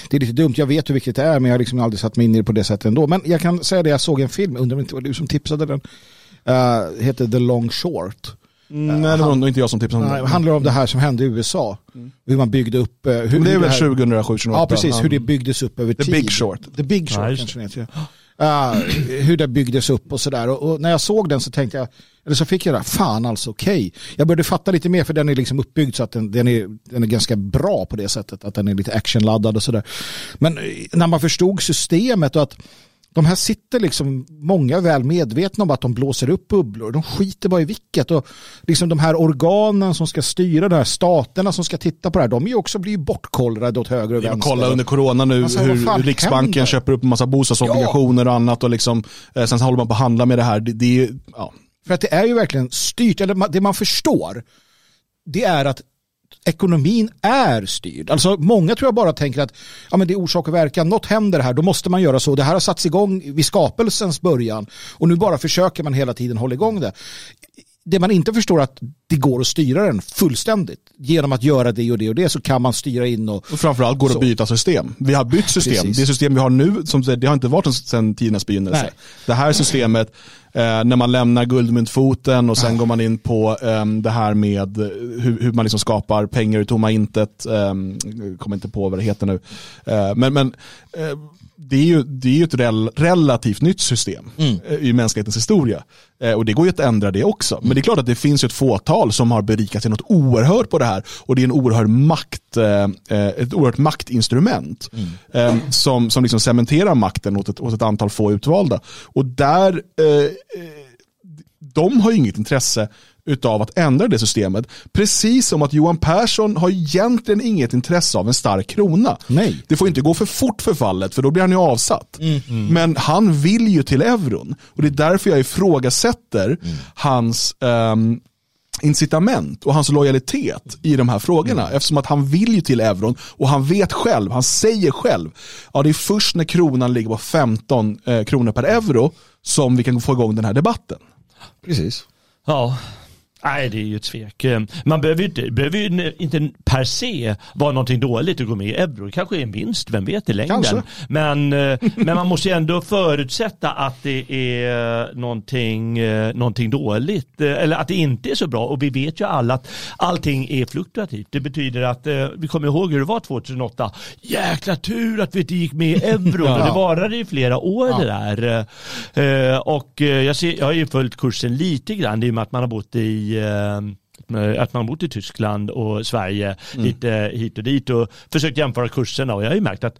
det är lite dumt, jag vet hur viktigt det är, men jag har liksom aldrig satt mig in i det på det sättet ändå. Men jag kan säga det, jag såg en film, undrar om det inte var du som tipsade den, uh, heter The Long Short. Nej, det var nog inte jag som tipsade om Nej, det. handlar om det här som hände i USA. Hur man byggde upp... eh, hur, Men det är väl här- 2007, 2008? Ja, precis. Hur det byggdes upp över The tid. Big Short. The Big Short just kanske det heter. Uh, hur det byggdes upp och sådär. Och, och när jag såg den så tänkte jag, eller så fick jag det, fan alltså okej. Jag började fatta lite mer för den är liksom uppbyggd så att den, den, är, den är ganska bra på det sättet. Att den är lite actionladdad och sådär. Men eh, när man förstod systemet och att de här sitter liksom, många är väl medvetna om att de blåser upp bubblor. De skiter bara i vilket. Och liksom de här organen som ska styra de här staterna som ska titta på det här, de är ju också blivit bortkollrade åt höger och vänster. kolla under corona nu Alltså, hur Riksbanken händer? köper upp en massa bostadsobligationer och annat och liksom, eh, sen håller man på att handla med det här. Det, det ju- ja. För att det är ju verkligen styrt, eller det man förstår, det är att ekonomin är styrd. Alltså många tror jag bara tänker att ja, men det är orsak och verkan, något händer här, då måste man göra så. Det här har satts igång vid skapelsens början och nu bara försöker man hela tiden hålla igång det. Det man inte förstår är att det går att styra den fullständigt. Genom att göra det och det och det så kan man styra in och Och framförallt går det att byta system. Vi har bytt system. Precis. Det system vi har nu, som, det har inte varit sedan tidernas begynnelse. Nej. Det här systemet, eh, när man lämnar guldmyntfoten och sen går man in på eh, det här med eh, hur, hur man liksom skapar pengar ur tomma intet. Eh, jag kommer inte på vad det heter nu. Eh, men men eh, det är ju, det är ju ett rel, relativt nytt system eh, i mänsklighetens historia. Och det går ju att ändra det också. Men det är klart att det finns ett fåtal som har berikat sig något oerhört på det här. Och det är en oerhörd makt, eh, eh, ett oerhört maktinstrument. Eh, som, som liksom cementerar makten åt ett, åt ett antal få utvalda. Och där, de har ju inget intresse utav att ändra det systemet. Precis som att Johan Persson har egentligen inget intresse av en stark krona. Nej. Det får inte gå för fort för fallet för då blir han ju avsatt. Men han vill ju till euron och det är därför jag ifrågasätter hans ehm, incitament och hans lojalitet i de här frågorna. Eftersom att han vill ju till euron och han vet själv, han säger själv, ja det är först när kronan ligger på 15 eh, kronor per euro som vi kan få igång den här debatten. Precis. Ja. Nej, det är ju ett svek. Eh, Man behöver ju inte, behöver ju inte per se vara någonting dåligt att gå med i euro. Det kanske är en vinst, vem vet i längden. Kanske. Men, eh, men man måste ju ändå förutsätta att det är någonting, eh, någonting dåligt. Eller att det inte är så bra. Och vi vet ju alla att allting är fluktuativt. Det betyder att, vi kommer ihåg hur det var 2008. Jäkla tur att vi inte gick med i euro. Ja. Det varade i flera år Ja. det där. Och jag, ser, jag har ju följt kursen lite grann i och med att man har bott i eh, Eh, att man bott i Tyskland och Sverige mm. lite hit och dit och försökt jämföra kurserna och jag har ju märkt att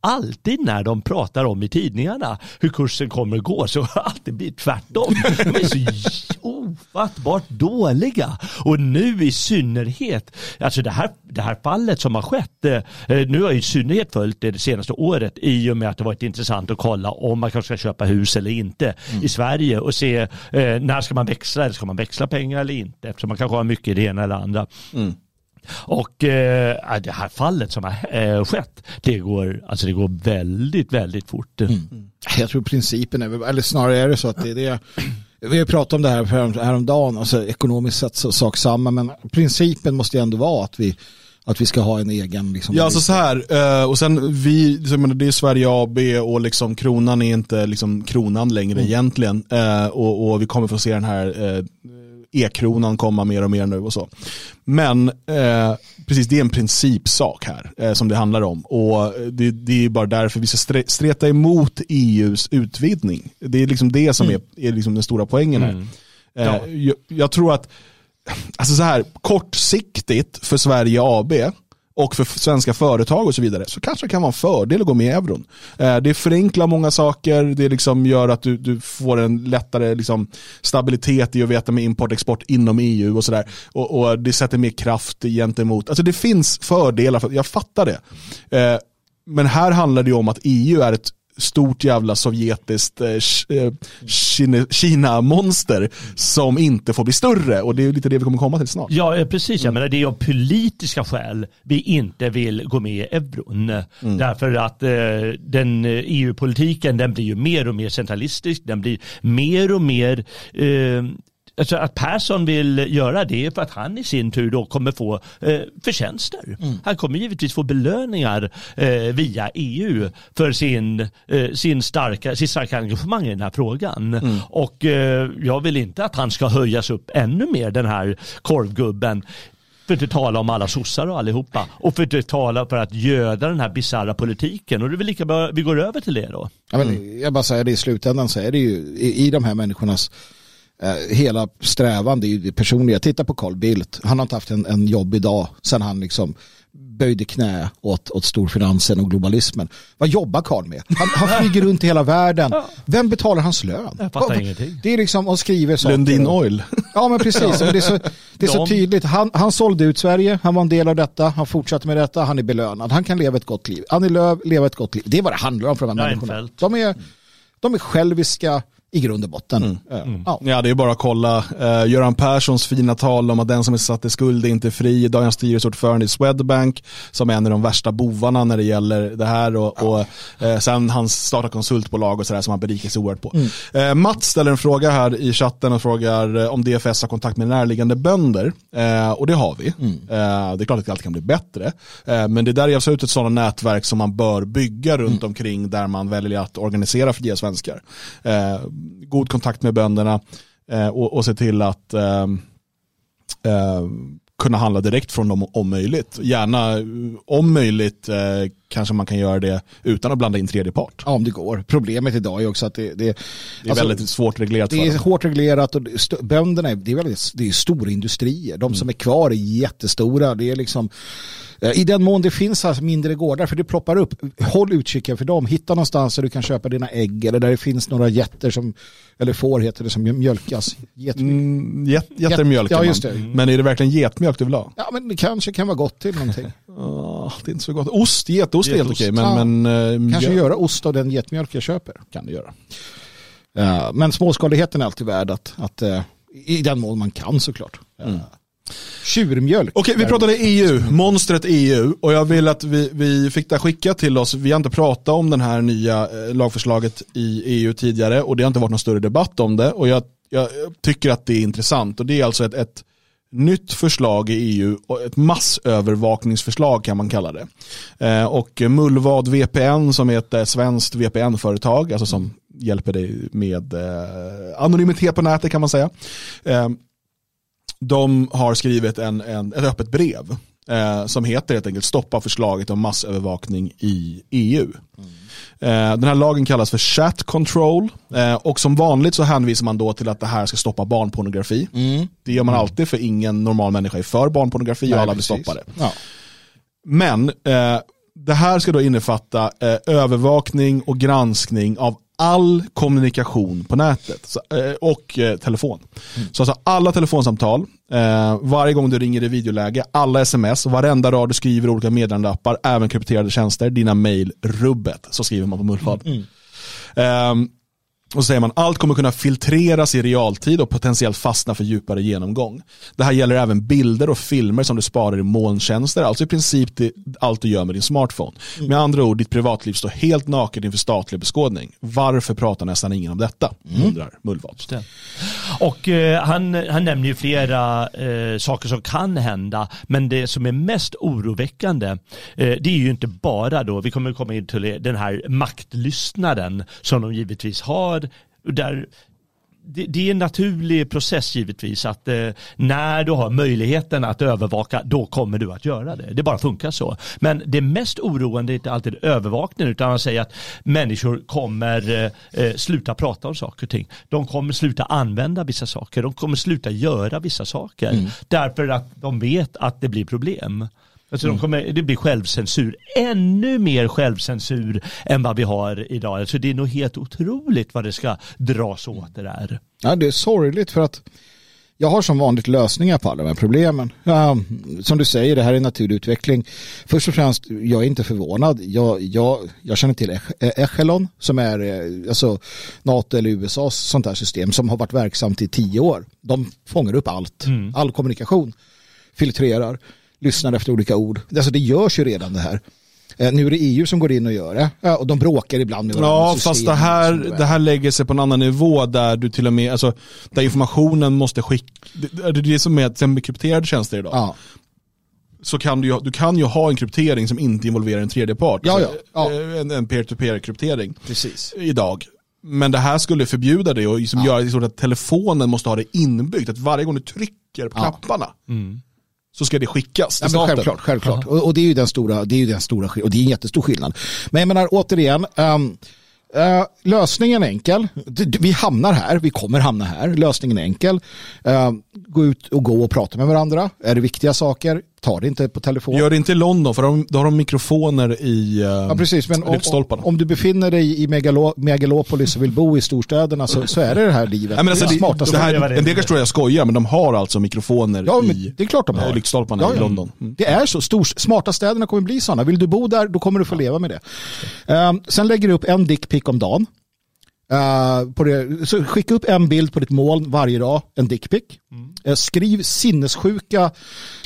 alltid när de pratar om i tidningarna hur kursen kommer att gå så har det alltid blivit tvärtom. *laughs* De är så ofattbart dåliga och nu i synnerhet, alltså det här, det här fallet som har skett, eh, nu har jag i synnerhet följt det, det senaste året i och med att det varit intressant att kolla om man kanske ska köpa hus eller inte mm. i Sverige och se eh, när ska man växla, eller ska man växla pengar eller inte eftersom man kanske har mycket i det ena eller andra. Mm. Och eh, det här fallet som har eh, skett, det går, alltså det går väldigt, väldigt fort. Mm. Jag tror principen är, eller snarare är det så att det är det vi har pratat om det här häromdagen, alltså ekonomiskt sett så sak samma, men principen måste ju ändå vara att vi att vi ska ha en egen... Liksom, ja, alltså så här, eh, och sen vi, det är Sverige AB och liksom kronan är inte liksom kronan längre mm. egentligen. Eh, och, och vi kommer få se den här eh, e-kronan komma mer och mer nu och så. Men eh, precis, det är en principsak här eh, som det handlar om. Och det, det är bara därför vi ska streta emot EUs utvidgning. Det är liksom det som mm. är, är liksom den stora poängen här. Mm. Eh, ja. Jag, jag, tror att, alltså så här, kortsiktigt för Sverige AB och för svenska företag och så vidare så kanske det kan vara en fördel att gå med i euron. Eh, det förenklar många saker, det liksom gör att du, du får en lättare liksom stabilitet i att veta med import och export inom EU och sådär. Och, och, det sätter mer kraft gentemot, alltså det finns fördelar, jag fattar det. Eh, men här handlar det om att EU är ett stort jävla sovjetiskt eh, eh Kina-monster som inte får bli större och det är lite det vi kommer komma till snart. Ja eh, precis, jag menar det är av politiska skäl vi inte vill gå med i euron. Mm. Därför att eh, den EU-politiken den blir ju mer och mer centralistisk, den blir mer och mer eh, Alltså att Persson vill göra det för att han i sin tur då kommer få eh, förtjänster. Mm. Han kommer givetvis få belöningar eh, via EU för sin, eh, sin starka, sitt starka engagemang i den här frågan. Mm. Och eh, jag vill inte att han ska höjas upp ännu mer den här korvgubben. För att inte tala om alla sossar och allihopa. Och för att inte tala för att göda den här bisarra politiken. Och det är väl lika bra vi går över till det då. Men jag bara säger det i slutändan så är det ju i, i de här människornas hela strävan, det är ju det personliga. Titta på Carl Bildt. Han har inte haft en, en jobbig dag sen han liksom böjde knä åt, åt storfinansen och globalismen. Vad jobbar Carl med? Han, han *laughs* flyger runt i hela världen. Vem betalar hans lön? Jag fattar ingenting. Det är liksom, och skriver saker. Lundin Oil. *laughs* Ja men precis, det är så, det är så tydligt. Han, han sålde ut Sverige, han var en del av detta, han fortsatte med detta, han är belönad. Han kan leva ett gott liv. Annie Lööf lever ett gott liv. Det är vad det handlar om för de här människorna. De är, de är själviska, i grund och botten. Mm. Mm. Ja. ja. det är bara att kolla. Uh, Göran Perssons fina tal om att den som är satt i skuld är inte fri. Dagens styrelseordförande i Swedbank som är en av de värsta bovarna när det gäller det här. Och, ja. och uh, sen han startar konsultbolag och sådär som han berikar sig oerhört på. Mm. Uh, Mats ställer en fråga här i chatten och frågar om DFS har kontakt med närliggande bönder. och det har vi. Mm. det är klart att det alltid kan bli bättre. men det där är absolut ett sådant nätverk som man bör bygga runt mm. omkring där man väljer att organisera fria svenskar god kontakt med bönderna eh, och, och se till att eh, eh, kunna handla direkt från dem om möjligt. Gärna eh, om möjligt eh, kanske man kan göra det utan att blanda in tredje part. Ja, om det går. Problemet idag är också att det, det, det är alltså, väldigt svårt reglerat. Det är hårt reglerat och bönderna det är, väldigt, det är stora industrier. De som mm. är kvar är jättestora. Det är liksom Eh, I den mån det finns alltså mindre gårdar, för det ploppar upp, håll utkik för dem. Hitta någonstans där du kan köpa dina ägg eller där det finns några jätter som, eller får heter det som mjölkas. Getmjölk. Mm, get, jättermjölk ja, just det. Mm. Men är det verkligen getmjölk du vill ha? Ja, men det kanske kan vara gott till någonting. *laughs* oh, det är inte så gott. Ost, getost är helt okej. Men, ja. men, uh, kanske göra ost av den getmjölk jag köper. Kan du göra. Uh, men småskaligheten är alltid värd att, att uh, i den mån man kan såklart. Mm. Tjurmjölk. Okej, vi pratade EU, monstret EU och jag vill att vi, vi fick det skickat till oss. Vi har inte pratat om den här nya eh, lagförslaget i EU tidigare och det har inte varit någon större debatt om det och jag, jag tycker att det är intressant och det är alltså ett, ett nytt förslag i EU, ett massövervakningsförslag kan man kalla det. Eh, och Mullvad VPN som är ett eh, svenskt VPN-företag, alltså som hjälper dig med eh, anonymitet på nätet kan man säga de har skrivit en, en, ett öppet brev eh, som heter helt enkelt stoppa förslaget om massövervakning i EU. Eh, den här lagen kallas för chat control eh, och som vanligt så hänvisar man då till att det här ska stoppa barnpornografi. Det gör man alltid för ingen normal människa är för barnpornografi och Nej, alla vill precis. stoppa det. Ja. Men eh, det här ska då innefatta eh, övervakning och granskning av all kommunikation på nätet eh, och eh, telefon. Så alltså alla telefonsamtal, eh, varje gång du ringer i videoläge, alla sms, varenda rad du skriver olika meddelandeappar, även krypterade tjänster, dina mail, rubbet, så skriver man på mullvad. Ehm, och så säger man allt kommer kunna filtreras i realtid och potentiellt fastna för djupare genomgång. Det här gäller även bilder och filmer som du sparar i molntjänster, alltså i princip allt du gör med din smartphone. Med andra ord, ditt privatliv står helt naket inför statlig beskådning. Varför pratar nästan ingen om detta? Undrar Mullvad. Och eh, han, han nämner ju flera eh, saker som kan hända, men det som är mest oroväckande, eh, det är ju inte bara då, vi kommer komma in till den här maktlystnaden som de givetvis har, där det, det är en naturlig process givetvis att eh, när du har möjligheten att övervaka då kommer du att göra det. Det bara funkar så. Men det mest oroande är inte alltid övervakningen utan han säger att människor kommer eh, eh, sluta prata om saker och ting. De kommer sluta använda vissa saker. De kommer sluta göra vissa saker. Därför att de vet att det blir problem. Alltså de kommer, det blir självcensur, ännu mer självcensur än vad vi har idag. Alltså det är nog helt otroligt vad det ska dras åt det där. Ja, det är sorgligt för att jag har som vanligt lösningar på alla de här problemen. Ja, som du säger, det här är naturlig utveckling. Först och främst, jag är inte förvånad. Jag, jag, jag känner till Ech- Echelon som är eh, alltså, NATO eller USAs sånt här system som har varit verksamt i tio år. De fångar upp allt, all kommunikation, filtrerar, lyssnar efter olika ord. Alltså det görs ju redan det här. Eh, Nu är det EU som går in och gör det. Ja, och de bråkar ibland med varandra. Ja, fast det här, det här lägger sig på en annan nivå där du till och med, alltså, där informationen måste skicka, det, det är det som är till exempel krypterade tjänster idag. Ja. Så kan du, du kan ju ha en kryptering som inte involverar en tredje part. Ja, ja, ja. Alltså, En, en peer-to-peer kryptering Precis. idag. Men det här skulle förbjuda det och liksom göra det så att telefonen måste ha det inbyggt. Att varje gång du trycker på Ja. knapparna så ska det skickas Ja, till men staten. självklart, självklart. Och, och det är ju den stora, det är ju den stora och det är en jättestor skillnad. Men jag menar återigen, ehm, eh, lösningen är enkel. Vi hamnar här, vi kommer hamna här. Lösningen är enkel. Ehm, gå ut och gå och prata med varandra. Är det viktiga saker, ta det inte på telefon. Gör det inte i London för de, då har de mikrofoner i uh, Ja, precis. Men om, lyktstolparna. om du befinner dig i megalo, megalopolis och vill bo i storstäderna så, så är det det här livet. Nej, men alltså, det är smartaste. det här, en del kanske tror jag skojar, men de har alltså mikrofoner Ja, i det är klart de har. eh, lyktstolparna Ja, i ja. London. Mm. Det är så. Stor, smarta städerna kommer bli sådana. Vill du bo där, då kommer du få leva med det. Ehm, sen lägger du upp en dickpic om dagen. Uh, på det, så skicka upp en bild på ditt moln varje dag, en dickpic. Eh, skriv sinnessjuka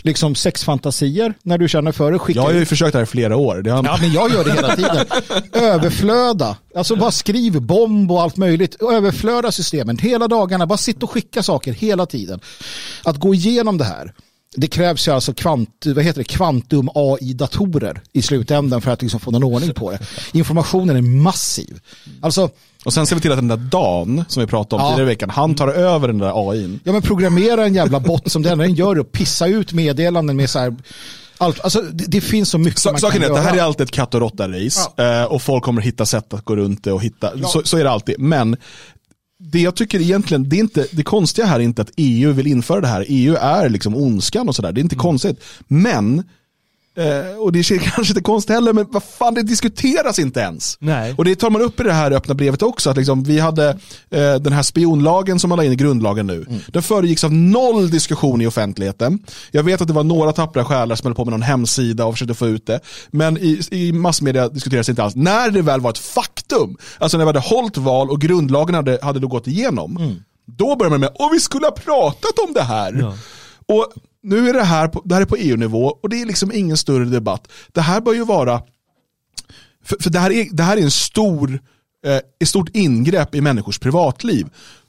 liksom, sexfantasier när du känner för det. Skicka Jag har ju ut. försökt det här i flera år. Det har, Ja, men jag gör det hela tiden. *laughs* Överflöda. Alltså bara skriv bomb och allt möjligt. Överflöda systemen hela dagarna. Bara sitta och skicka saker hela tiden. Att gå igenom det här. Det krävs ju alltså kvant, vad heter det, kvantum AI-datorer i slutändan för att liksom få någon ordning på det. Informationen är massiv. Alltså, Och sen ser vi till att den där Dan som vi pratade om Ja. tidigare i veckan, han tar över den där AIn. ja men programmera en jävla bot som den, den gör och pissa ut meddelanden med så här, allt, alltså det, det finns så mycket Så, man kan att det här göra. är alltid ett katt och råtta-race eh, och folk kommer hitta sätt att gå runt det och hitta, så, så är det alltid. Men det jag tycker egentligen, det, är inte, det konstiga här är inte att EU vill införa det här. EU är liksom ondskan och sådär, det är inte konstigt. Men, eh, och det är kanske inte konstigt heller, men vad fan det diskuteras inte ens. Nej. Och det tar man upp i det här öppna brevet också, att liksom, vi hade eh, den här spionlagen som man la in i grundlagen nu. Den föregicks av noll diskussion i offentligheten. Jag vet att det var några tappra själar som höll på med någon hemsida och försökte få ut det. Men i, i massmedia diskuterades det inte alls. När det väl var ett faktum, alltså när vi hade hållit val och grundlagen hade, hade då gått igenom, då började man med, och vi skulle ha pratat om det här. Och nu är det här på, det här är på EU-nivå och det är liksom ingen större debatt. Det här bör ju vara för, för det, här är, det här är en stor, eh, ett stort ingrepp i människors privatliv.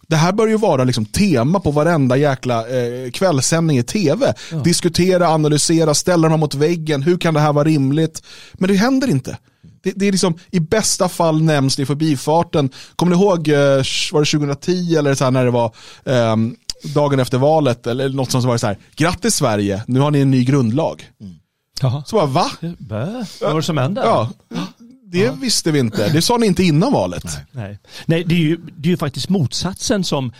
Det här bör ju vara liksom tema på varenda jäkla eh, kvällssändning i tv. Diskutera, analysera, ställa dem mot väggen. Hur kan det här vara rimligt? Men det händer inte. Det, det är liksom, I bästa fall nämns det i förbifarten. Kommer ni ihåg, eh, var det 2010 eller så här när det var ehm, dagen efter valet eller något som var så här, grattis Sverige, nu har ni en ny grundlag. Jaha. Så bara, va? Bä? Vad var det som hände? Ja, det visste vi inte. Det sa ni inte innan valet. Nej, Nej det, är ju, det är ju faktiskt motsatsen som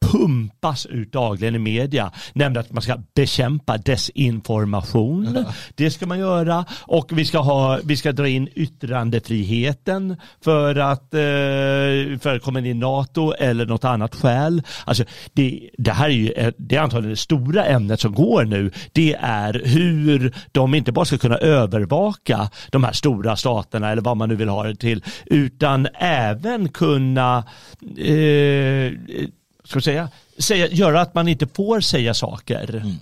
pumpas ut dagligen i media, nämligen att man ska bekämpa desinformation. Det ska man göra och vi ska, ha, vi ska dra in yttrandefriheten för att eh, för att komma in i NATO eller något annat skäl. Alltså, det, det här är ju det är antagligen det stora ämnet som går nu. Det är hur de inte bara ska kunna övervaka de här stora staterna eller vad man nu vill ha det till, utan även kunna eh, ska säga, säga, göra att man inte får säga saker. Mm.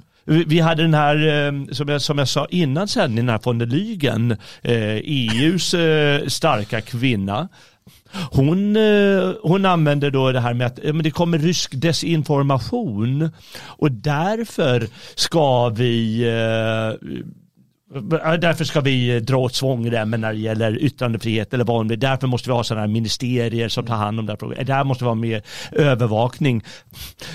Vi hade den här, eh, som jag, som jag sa innan sen, den här von der Lygen, eh, EUs eh, starka kvinna. Hon, hon använder då det här med att men det kommer rysk desinformation och därför ska vi Därför ska vi dra åt svångremmen när det gäller yttrandefrihet eller vad det Därför måste vi ha sådana här ministerier som tar hand om det här problemet. Där måste vi ha mer övervakning.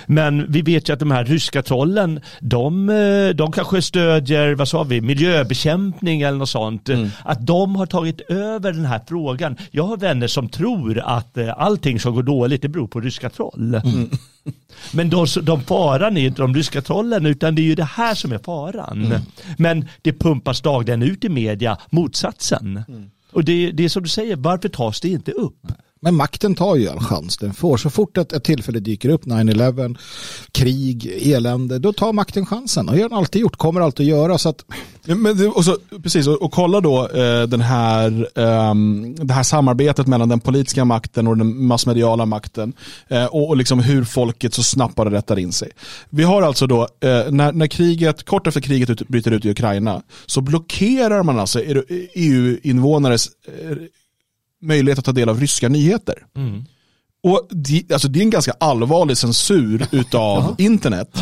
Men vi vet ju att de här ryska trollen, de, de kanske stödjer, vad sa vi, miljöbekämpning eller något sånt. Mm. Att de har tagit över den här frågan. Jag har vänner som tror att allting som går dåligt, det beror på ryska troll. Mm. *laughs* Men de, de faran är inte de ryska trollen utan det är ju det här som är faran. Mm. Men det pumpas dagligen ut i media motsatsen. Mm. Och det, det är som du säger, varför tas det inte upp? Men makten tar ju all chans den får. Så fort ett, ett tillfälle dyker upp, 9-11, krig, elände, då tar makten chansen. Och det har den alltid gjort, kommer alltid att göra. Så att... Men det, och så, precis, och, och kolla då eh, den här, eh, det här samarbetet mellan den politiska makten och den massmediala makten. Eh, och, och liksom hur folket så snabbt bara rättar in sig. Vi har alltså då, eh, när, när kriget, kort efter kriget ut, bryter ut i Ukraina, så blockerar man alltså e- e EU-invånares eh, möjlighet att ta del av ryska nyheter. Mm. Och det, alltså det är en ganska allvarlig censur *laughs* utav internet.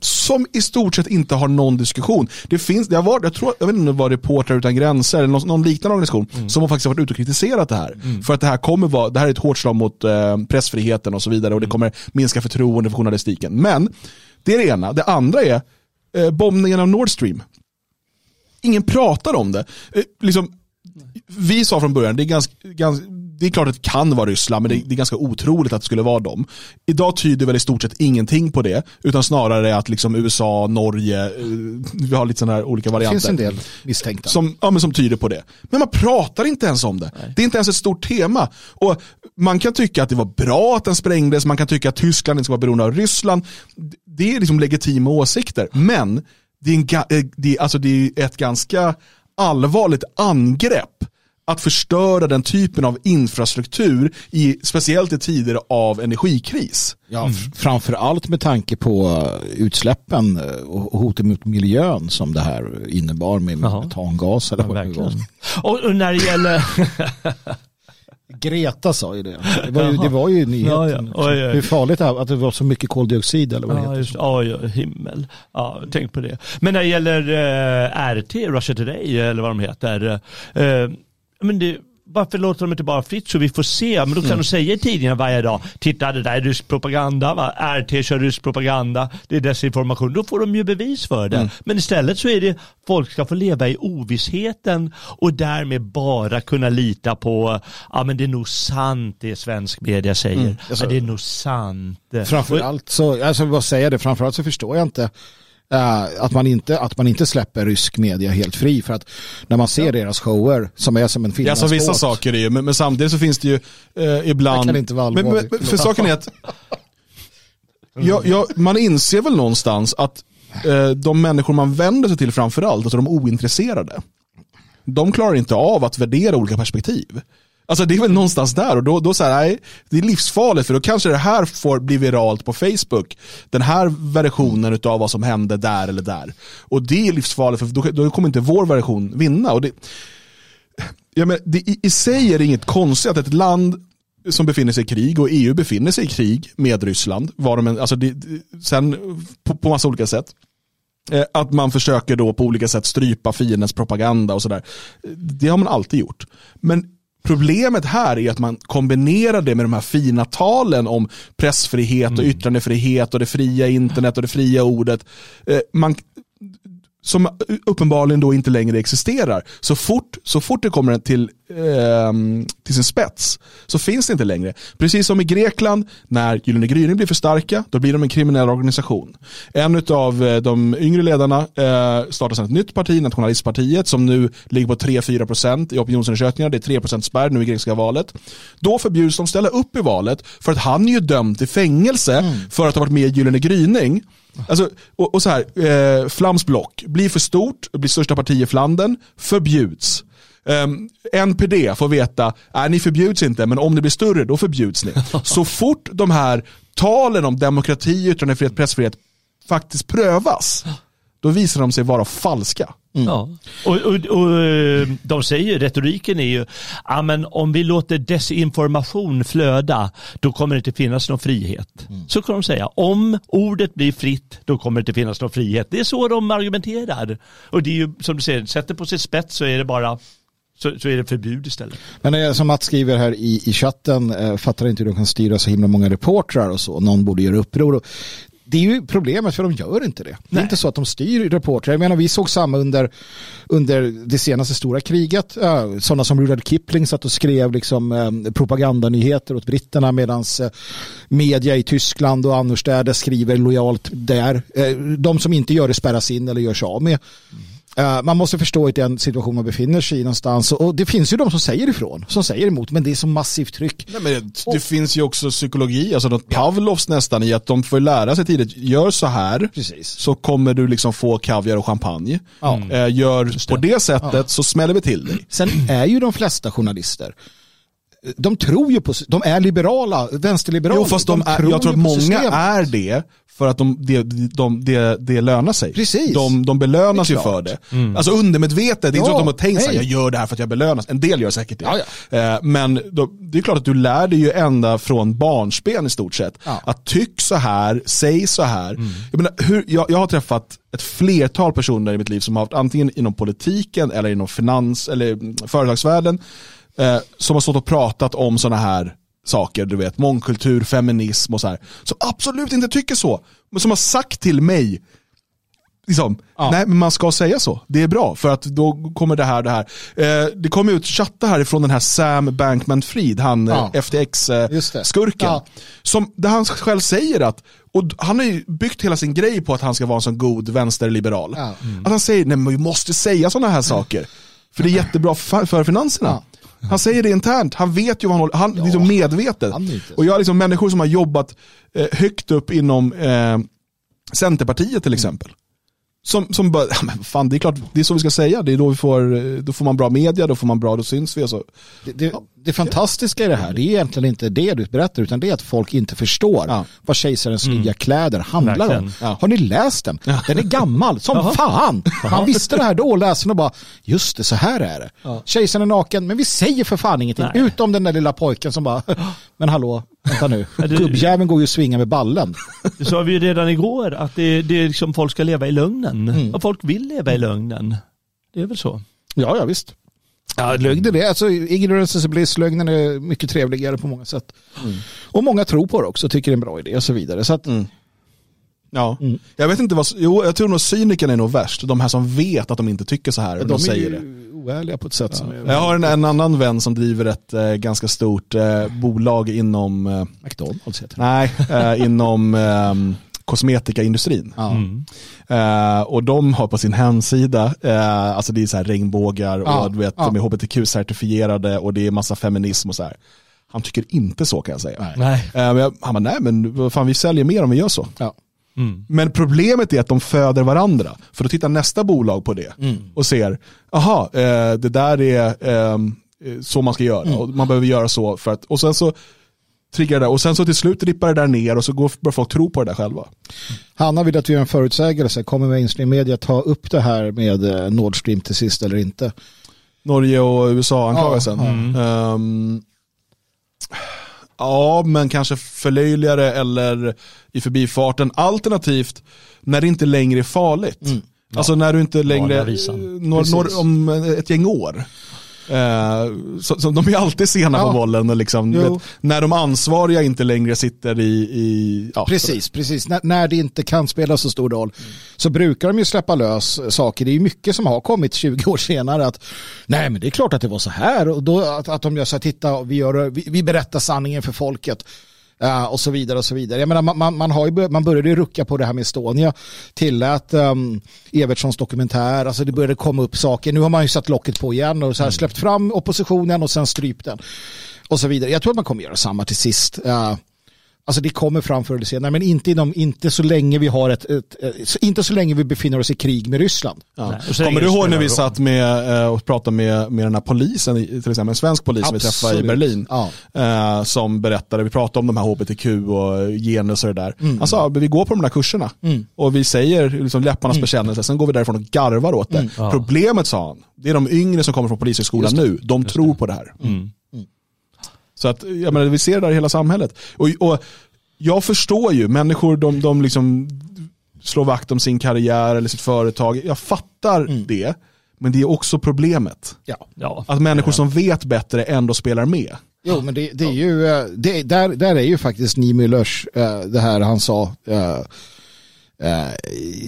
Som i stort sett inte har någon diskussion. Det finns, det har varit, jag, tror, jag vet inte om det var Reportrar utan gränser eller någon, någon liknande organisation mm. som har faktiskt varit ute och kritiserat det här. Mm. För att det här kommer vara, det här är ett hårt slag mot eh, pressfriheten och så vidare och det mm. kommer minska förtroende för journalistiken. Men det är det ena. Det andra är eh, bombningen av Nord Stream. Ingen pratar om det. Eh, liksom, vi sa från början, det är, ganska, ganska, det är klart att det kan vara Ryssland, men det, det, är ganska otroligt att det skulle vara dem. Idag tyder väl i stort sett ingenting på det, utan snarare att liksom USA, Norge, eh, vi har lite sådana här olika varianter. Det finns en del misstänkta. Som, ja, men som tyder på det. Men man pratar inte ens om det. Nej. Det är inte ens ett stort tema. Och man kan tycka att det var bra att den sprängdes, man kan tycka att Tyskland inte ska vara beroende av Ryssland. Det är liksom legitima åsikter, men det är, en, eh, det är, alltså det är ett ganska allvarligt angrepp att förstöra den typen av infrastruktur, i, speciellt i tider av energikris. Ja, mm. framförallt med tanke på uh, utsläppen uh, och hotet mot miljön som det här innebar med metangas. Eller ja, vad och, och när det gäller *laughs* Greta sa ju det. Det var ju, det var ju nyheten. Ja, ja. Oj, oj. Hur farligt det är att det var så mycket koldioxid eller vad det heter. Just, oj, himmel. Ja, tänk på det. Men när det gäller uh, RT, Russia Today eller vad de heter. Uh, men det, varför låter de inte bara fritt så vi får se? Men då kan mm. de säga i tidningen varje dag, titta det där är rysk propaganda, va? RT kör rysk propaganda, det är desinformation. Då får de ju bevis för det. Mm. Men istället så är det, folk ska få leva i ovissheten och därmed bara kunna lita på, ja men det är nog sant det svensk media säger. Mm. Alltså, ja, det är nog sant. Framförallt så, alltså vad säger det, framförallt så förstår jag inte att, man inte, att man inte släpper rysk media helt fri för att när man ser ja. deras shower som är som en film. Ja, så vissa saker är ju, men, men, samtidigt så finns det ju uh, ibland. Det kan inte vara men, men, för saken är att *laughs* ja, ja, man inser väl någonstans att uh, de människor man vänder sig till framförallt, alltså de ointresserade, de klarar inte av att värdera olika perspektiv. Alltså det är väl någonstans där och då, då så här, nej, det är livsfarligt för då kanske det här får bli viralt på Facebook. Den här versionen av vad som hände där eller där. Och det är livsfarligt för då, då kommer inte vår version vinna. Och det, ja, men det, i, I sig är det inget konstigt att ett land som befinner sig i krig och EU befinner sig i krig med Ryssland, var de, alltså det, sen på, på massa olika sätt. Eh, att man försöker då på olika sätt strypa fiendens propaganda och sådär. Det har man alltid gjort. Men Problemet här är att man kombinerar det med de här fina talen om pressfrihet och yttrandefrihet och det fria internet och det fria ordet. Eh, man, som uppenbarligen då inte längre existerar. Så fort, så fort det kommer till, eh, till sin spets så finns det inte längre. Precis som i Grekland, när Gyllene Gryning blir för starka, då blir de en kriminell organisation. En av eh, de yngre ledarna eh, startar sedan ett nytt parti, Nationalistpartiet, som nu ligger på 3-4% i opinionsundersökningar. Det är 3% spärr nu i grekiska valet. Då förbjuds de ställa upp i valet för att han är ju dömd till fängelse mm. för att ha varit med i Gyllene Gryning. Alltså, och, och så här, eh, Flams block blir för stort, blir största parti i Flandern, förbjuds. Um, NPD får veta, nej ni förbjuds inte, men om det blir större då förbjuds ni. *laughs* Så fort de här talen om demokrati, yttrandefrihet, pressfrihet faktiskt prövas, då visar de sig vara falska. Mm. Ja. Och, och, och, eh, de säger, retoriken är ju, ja, men om vi låter desinformation flöda, då kommer det inte finnas någon frihet. Mm. Så kan de säga. Om ordet blir fritt, då kommer det inte finnas någon frihet. Det är så de argumenterar. Och det är ju, som du säger, sätter på sin spets så är det bara så, så är det förbud istället. Men som Mats skriver här i, i chatten, eh, fattar inte hur de kan styra så himla många reportrar och så. Någon borde göra uppror. Och det är ju problemet för de gör inte det. Nej. Det är inte så att de styr reportrar. Jag menar vi såg samma under, under det senaste stora kriget. Sådana som Rudyard Kipling satt och skrev liksom, eh, propagandanyheter åt britterna medan eh, media i Tyskland och annorstädes skriver lojalt där. Eh, de som inte gör det spärras in eller görs av med. Mm. Uh, man måste förstå i den situation man befinner sig i någonstans. Och det finns ju de som säger ifrån, som säger emot, men det är så massivt tryck. Nej, men det, det finns ju också psykologi, alltså något Pavlovs nästan i att de får lära sig tidigt, gör så här, Precis. så kommer du liksom få kaviar och champagne. Ja. Uh, gör det. på det sättet ja. så smäller vi till dig. Sen är ju de flesta journalister de tror ju på, de är liberala, vänsterliberala. Jo, fast de, de är, jag tror att många systemet. är det för att de, det, de, det, det lönar sig. Precis. De, de belönas ju för det. Mm. Alltså undermedvetet, det är inte så att de har tänkt sig jag gör det här för att jag belönas. En del gör säkert det. Ja, ja. Eh, men då, det är klart att du lär dig ju ända från barnsben i stort sett. Ja. Att tyck så här, säg så här. Mm. Jag, menar, hur, jag, jag har träffat ett flertal personer i mitt liv som har varit antingen inom politiken eller inom finans eller företagsvärlden eh, som har stått och pratat om sådana här saker, du vet, mångkultur, feminism och så här, som absolut inte tycker så, men som har sagt till mig, liksom, ja. nej men man ska säga så, det är bra, för att då kommer det här, det här. Eh, det kommer ut chatta härifrån den här Sam Bankman-Fried, han ja. Eh, FTX-skurken, ja. som, där han själv säger att, och han har ju byggt hela sin grej på att han ska vara en sån god vänsterliberal. Ja. Mm. Att han säger, nej men vi måste säga sådana här saker. För det är jättebra för finanserna. Han säger det internt, han vet ju vad han håller, han ja, liksom medvetet. Han och jag har liksom människor som har jobbat eh, högt upp inom eh, Centerpartiet till exempel. Som, som bara, ja, men fan det är klart, det är så vi ska säga, det är då vi får, då får man bra media, då får man bra, då syns vi. Och så. Det, det, det fantastiska i det här, det är egentligen inte det du berättar, utan det är att folk inte förstår ja. vad Kejsarens mm. nya kläder handlar Verkligen. om. Ja. Har ni läst den? Den är gammal, som fan! Han visste det här då, läste den och bara, just det, så här är det. Ja. Kejsaren är naken, men vi säger för fan ingenting, Nej. utom den där lilla pojken som bara, men hallå, vänta nu, gubbjäveln går ju att svinga med ballen. Det sa vi ju redan igår, att det, det är liksom folk ska leva i lögnen. Mm. Och folk vill leva i lögnen. Det är väl så. Ja, ja visst. Ja, lögnen är, alltså ignorance is bliss, lögnen är mycket trevligare på många sätt. Mm. Och många tror på det också, tycker det är en bra idé och så vidare. Så att, mm. Ja, mm. jag vet inte vad, jo jag tror nog cyniken är nog värst. De här som vet att de inte tycker så här. Ja, de, de säger det. oärliga på ett sätt ja. som är Jag har en, en, annan vän som driver ett eh, ganska stort eh, bolag inom eh, McDonalds heter det. Nej, eh, inom kosmetikaindustrin. Mm. Uh, och de har på sin hemsida, uh, alltså det är så här regnbågar och du vet, de är hbtq-certifierade och det är massa feminism och så här. Han tycker inte så kan jag säga. Nej. Uh, jag, han bara, nej men fan vi säljer mer om vi gör så. Ja. Mm. Men problemet är att de föder varandra. För då tittar nästa bolag på det mm. och ser, aha, det där är ehm, så man ska göra. Mm. Och man behöver göra så för att, och sen så triggar det och sen så till slut rippar det där ner och så går, börjar folk tro på det där själva. Hanna vill att vi gör en förutsägelse. Kommer mainstream media ta upp det här med eh, Nord Stream till sist eller inte? Norge och USA-anklagelsen? Ja, mm. um, ja, men kanske förlöjligare eller i förbifarten. Alternativt när det inte längre är farligt. Mm. Ja. Alltså när du inte längre, når, når, om ett gäng år. Eh, så, så de är alltid sena Ja. på bollen och liksom, vet, när de ansvariga inte längre sitter i... i ja, Precis, precis. När, när det inte kan spela så stor roll så brukar de ju släppa lös saker. Det är ju mycket som har kommit 20 år senare att nej men det är klart att det var så här och då att, att de gör så här, titta vi, gör, vi, vi berättar sanningen för folket. Eh, och så vidare och så vidare. Jag menar, man, man, man, har ju, man började ju rucka på det här med Estonia, tillät um, Evertssons dokumentär, alltså det började komma upp saker. Nu har man ju satt locket på igen och så här, släppt fram oppositionen och sen strypt den. Och så vidare. Jag tror att man kommer göra samma till sist. Eh, Alltså det kommer fram förr eller senare, men inte, inom, inte, så länge vi har ett, ett, ett, inte så länge vi befinner oss i krig med Ryssland. Ja. Kommer du ihåg när vi satt med eh, och pratade med, med den här polisen, till exempel en svensk polis som vi träffade i Absolut. Berlin, Ja. eh, som berättade, vi pratade om de här hbtq och genus och det där. Mm. Han sa, "Men vi går på de där kurserna och vi säger liksom läpparnas Mm. bekännelse, sen går vi därifrån och garvar åt det. Problemet sa han, det är de yngre som kommer från polishögskolan nu, de tror på det här. Mm. Så att, jag menar, vi ser det där i hela samhället. Och, och jag förstår ju, människor de, de liksom slår vakt om sin karriär eller sitt företag. Jag fattar Mm. det, men det är också problemet. Ja. Ja. Att människor som vet bättre ändå spelar med. Jo, men det, det är ju, eh, det, där, där är ju faktiskt Niemüllers, eh, det här han sa eh,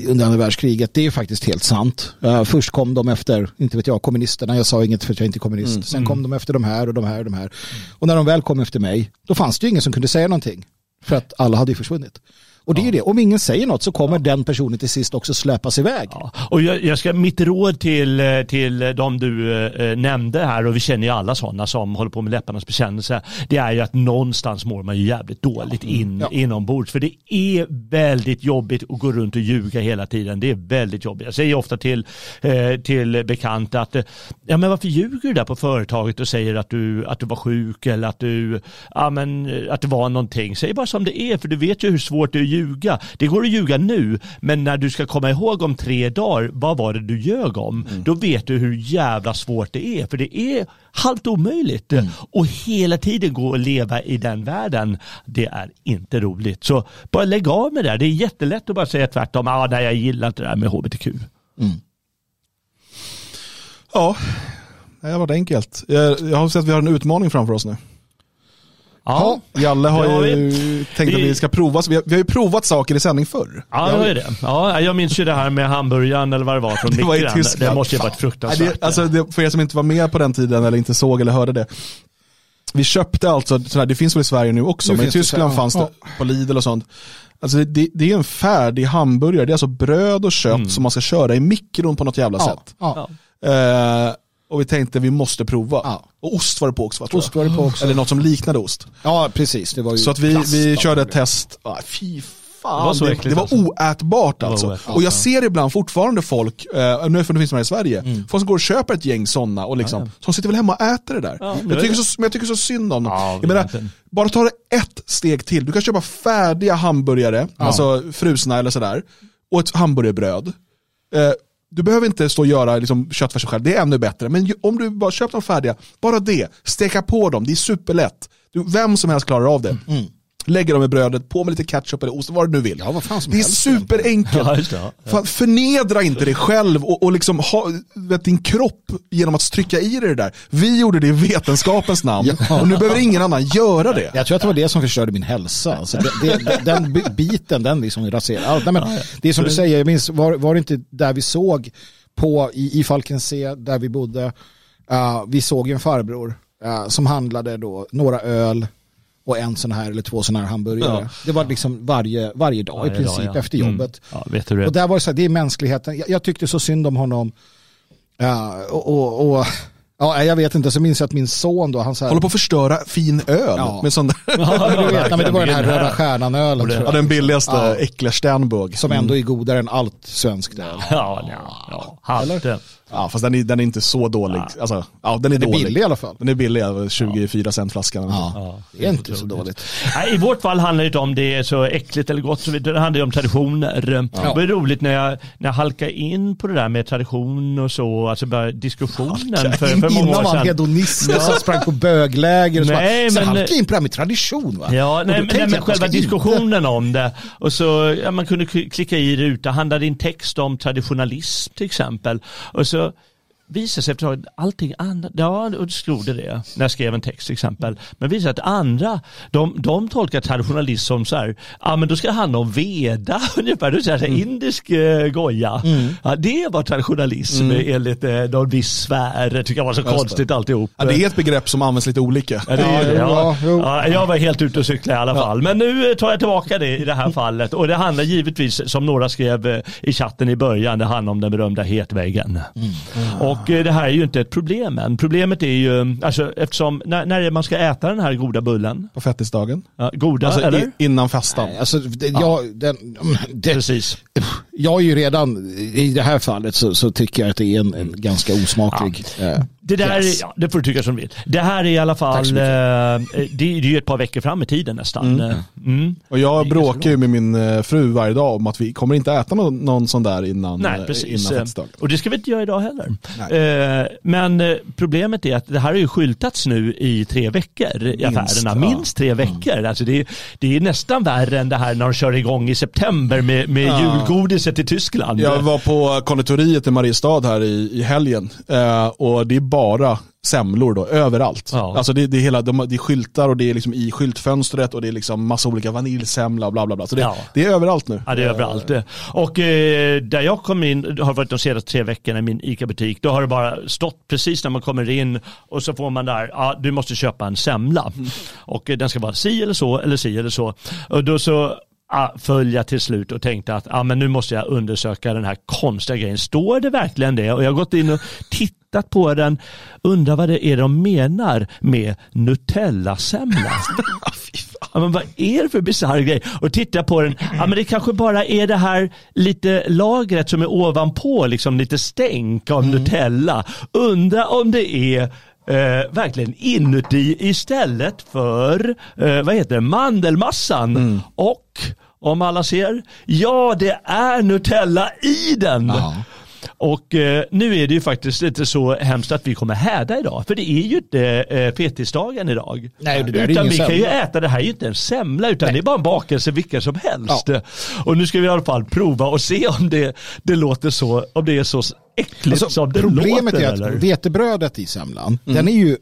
under andra världskriget, det är faktiskt helt sant. Eh, först kom de efter, inte vet jag, kommunisterna, jag sa inget för att jag inte är kommunist. Sen kom de efter de här och de här och de här. Och när de väl kom efter mig, då fanns det ju ingen som kunde säga någonting. För att alla hade ju försvunnit. Och det är ju det, om ingen säger något så kommer den personen till sist också släpas iväg. Och jag, jag ska, mitt råd till, eh, till de du eh, nämnde här, och vi känner ju alla sådana som håller på med läpparnas bekännelse, det är ju att någonstans mår man ju jävligt dåligt in, Ja. inombords. För det är väldigt jobbigt att gå runt och ljuga hela tiden. Det är väldigt jobbigt. Jag säger ofta till, eh, till bekanta att, eh, ja men varför ljuger du där på företaget och säger att du, att du var sjuk eller att du, ja men eh, att det var någonting. Säg bara som det är, för du vet ju hur svårt det är ljuga. Det går att ljuga nu, men när du ska komma ihåg om tre dagar, vad var det du ljög om? Då vet du hur jävla svårt det är, för det är halvt omöjligt. Och hela tiden gå och leva i den världen, det är inte roligt. Så bara lägg av med det där. Det är jättelätt att bara säga tvärtom, ah, nej jag gillar inte det där med hbtq. Ja, det har varit enkelt. Jag har sett att vi har en utmaning framför oss nu. Ja, Jalle har Ja, ju tänkt att vi- vi ska prova, så vi har, vi har ju provat saker i sändning förr. Ja, det var ju det. Ja, jag minns ju det här med hamburgaren eller vad det var från Det var i. Tyskland. Det måste ju ha varit Nej, fruktansvärt. det, alltså, det, för er som inte var med på den tiden eller inte såg eller hörde det. Vi köpte alltså, sådär, det finns väl i Sverige nu också, Nu men i det Tyskland så- fanns det ja. på Lidl och sånt. Alltså det, det, det är en färdig hamburgare, det är alltså bröd och kött som man ska köra i mikron på något jävla Ja, sätt. ja. Eh, och vi tänkte vi måste prova. Ja. Och ost var det på också va, Ost var det på också. Eller något som liknade ost. ja, precis. Det var ju Så att vi, plast, vi körde ett test. Ah, fy fan, Det var så det, äckligt det var alltså. oätbart var alltså. oätbart, och jag ja. ser ibland fortfarande folk, eh, nu för det finns de här i Sverige, Mm. folk som går och köper ett gäng sådana och liksom, som sitter väl hemma och äter det där. Ja, jag, tycker det. så, men jag tycker så synd om dem. Ja, jag menar, bara ta det ett steg till. Du kan köpa färdiga hamburgare, alltså frusna eller sådär, och ett hamburgerbröd. Eh, du behöver inte stå och göra liksom, köttfärsen själv, det är ännu bättre. Men om du bara köper dem färdiga, bara det, steka på dem, det är superlätt. Du, vem som helst klarar av det. Mm. Mm. Lägger dem i brödet, på med lite ketchup eller ost, vad du nu vill. Ja, vad fan som det är helst superenkelt. Ja. Ja. Förnedra inte dig själv och, och liksom ha vet, din kropp genom att trycka i dig det där. Vi gjorde det i vetenskapens namn *laughs* Ja. och nu behöver ingen annan göra det. Jag tror att det var det som förstörde min hälsa. Alltså det, det, den bi- biten, den liksom raserade allt. Nej, men det är som du säger, jag minns, var, var det inte där vi såg på i, i Falkensee, där vi bodde, uh, vi såg en farbror uh, som handlade då några öl och en sån här eller två sådana här hamburgare. Ja. Det var liksom varje, varje dag Varje i princip dag, ja. efter Mm. jobbet. Ja, vet du det? Och där var det så här, det är mänskligheten. Jag, jag tyckte så synd om honom. Ja, och, och, och ja, jag vet inte, så minns jag att min son då, han så här, Håller på att förstöra fin öl Ja. med sån där, *laughs* Ja, vet, nej, men det var den här. Röda Stjärnan-ölen. ja, den billigaste Ja. äckliga Sternburg. Som ändå är godare än allt svenskt öl. Ja, ja, ja. Hade. Ja, fast den är, den är inte så dålig. Alltså, ja, den är, Den är dålig. billig i alla fall. Den är billig, ja, 24 cent flaskan. Ja, det är inte så dåligt. Nej, I vårt fall handlar det inte om det är så äckligt eller gott, så det handlar ju om traditioner. Det var roligt när jag, när jag halkade in på det där med tradition och så, alltså bara diskussionen för, för många Innan år var han sedan. hedonist och så sprang på bögläger och så, Nej, bara, så men- halkade jag in på det här med tradition va? Ja, nej, men, nej, men man själva ska inte- diskussionen om det. Och så, ja, man kunde klicka i ruta, handlade din text om traditionalism till exempel. Och så Twitter visar sig efter allting annat, ja och stod det det när jag skrev en text till exempel. Men visar att andra, de, de tolkar traditionalism som så här, ja men då ska det handla om veda *laughs* ungefär, då säger mm. indisk eh, goja. Mm. Ja, det var traditionalism mm. enligt eh, någon viss sfär, det tycker jag var så Just konstigt det. alltihop. Ja, det är ett begrepp som används lite olika. Ja, det är, ja, ja, jag var helt ute och cyklade i alla fall. Men nu tar jag tillbaka det i det här fallet och det handlar givetvis, som några skrev eh, i chatten i början, det handlar om den berömda hetväggen. Mm. Och eh, det här är ju inte ett problem än. Problemet är ju, alltså, eftersom, när, när man ska äta den här goda bullen? På fettisdagen. Ja, goda, alltså, eller? I, innan fastan. Nej, alltså, det, jag, den, det, Precis. Jag är ju redan, i det här fallet så, så tycker jag att det är en, en ganska osmaklig ja. Eh, det där är, ja, det får du tycka som du vill. Det här är i alla fall, eh, det, det är ju ett par veckor fram i tiden nästan. Mm. Eh, mm. Och jag bråkar ju med min eh, fru varje dag om att vi kommer inte äta någon, någon sån där innan, Nej, precis. innan Och det ska vi inte göra idag heller. Eh, men problemet är att det här har ju skyltats nu i tre veckor i Minst, affärerna. Ja. Minst tre veckor. Mm. Alltså det, är, det är nästan värre än det här när de kör igång i september med, med ja. julgodiset i Tyskland. Jag var på konditoriet i Mariestad här i, i helgen eh, och det är bara semlor då, överallt. Ja. Alltså det, det, är hela, de, det är skyltar och det är liksom i skyltfönstret och det är liksom massa olika vaniljsemla och bla bla bla. Så det, ja. det är överallt nu. Ja det är överallt. Och eh, där jag kom in, har varit de senaste tre veckorna i min ICA-butik, då har det bara stått precis när man kommer in och så får man där, ja du måste köpa en semla. Mm. Och eh, den ska vara si eller så eller si eller så. Och då så följa till slut och tänkte att ah, men nu måste jag undersöka den här konstiga grejen. Står det verkligen det? Och jag har gått in och tittat på den. Undrar vad det är de menar med Nutella-semla. *laughs* ja, men vad är det för bisarr grej? Och titta på den, ja, men det kanske bara är det här lite lagret som är ovanpå, liksom lite stänk av mm. Nutella. Undra om det är eh, verkligen inuti istället för eh, vad heter det, mandelmassan. Mm. Och om alla ser, ja det är Nutella i den. Aha. Och eh, nu är det ju faktiskt inte så hemskt att vi kommer häda idag. För det är ju inte eh, fetisdagen idag. Nej, det där utan vi kan ju äta, det här är ju inte en semla utan Nej. det är bara en bakelse vilken som helst. Ja. Och nu ska vi i alla fall prova och se om det, det låter så, om det är så äckligt alltså, som det problemet låter. Problemet är att vetebrödet i semlan, mm. den är ju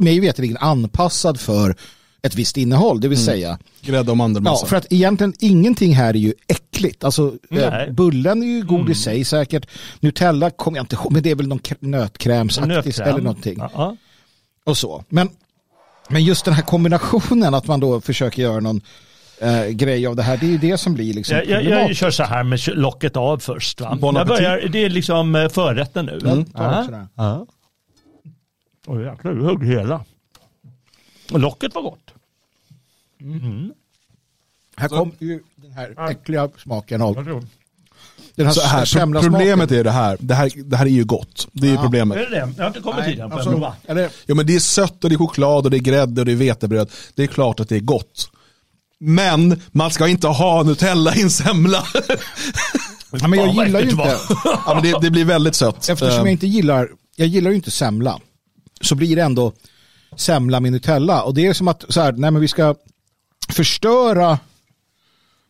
mig veterligen anpassad för ett visst innehåll, det vill mm. säga grädde och mandelmassa. Ja, för att egentligen ingenting här är ju äckligt. Alltså eh, bullen är ju god mm. i sig säkert. Nutella kommer jag inte ihåg, men det är väl någon nötkrämsaktigt Nötkräm. eller någonting. Uh -huh. Och så. Men, men just den här kombinationen att man då försöker göra någon eh, grej av det här. Det är ju det som blir liksom jag, jag, jag kör så här med locket av först. Va? jag börjar, det är liksom eh, förrätten nu. Mm. Ja. Oj jäklar, du högg hela. Locket var gott. Mm. Här kom ju den här äckliga smaken av den här, så här problemet är det här. det här, det här är ju gott. Det är ja. problemet. Är det det? Jag har inte kommit till den. Alltså, ja, men det är sött och det är choklad och det är grädde och det är vetebröd. Det är klart att det är gott. Men man ska inte ha Nutella i en semla. ja, men jag gillar ju inte. *laughs* ja, men det, det, blir väldigt sött. Eftersom jag eh. inte gillar, jag gillar ju inte semla. Så blir det ändå semla med Nutella. Och det är som att så här, nej men vi ska förstöra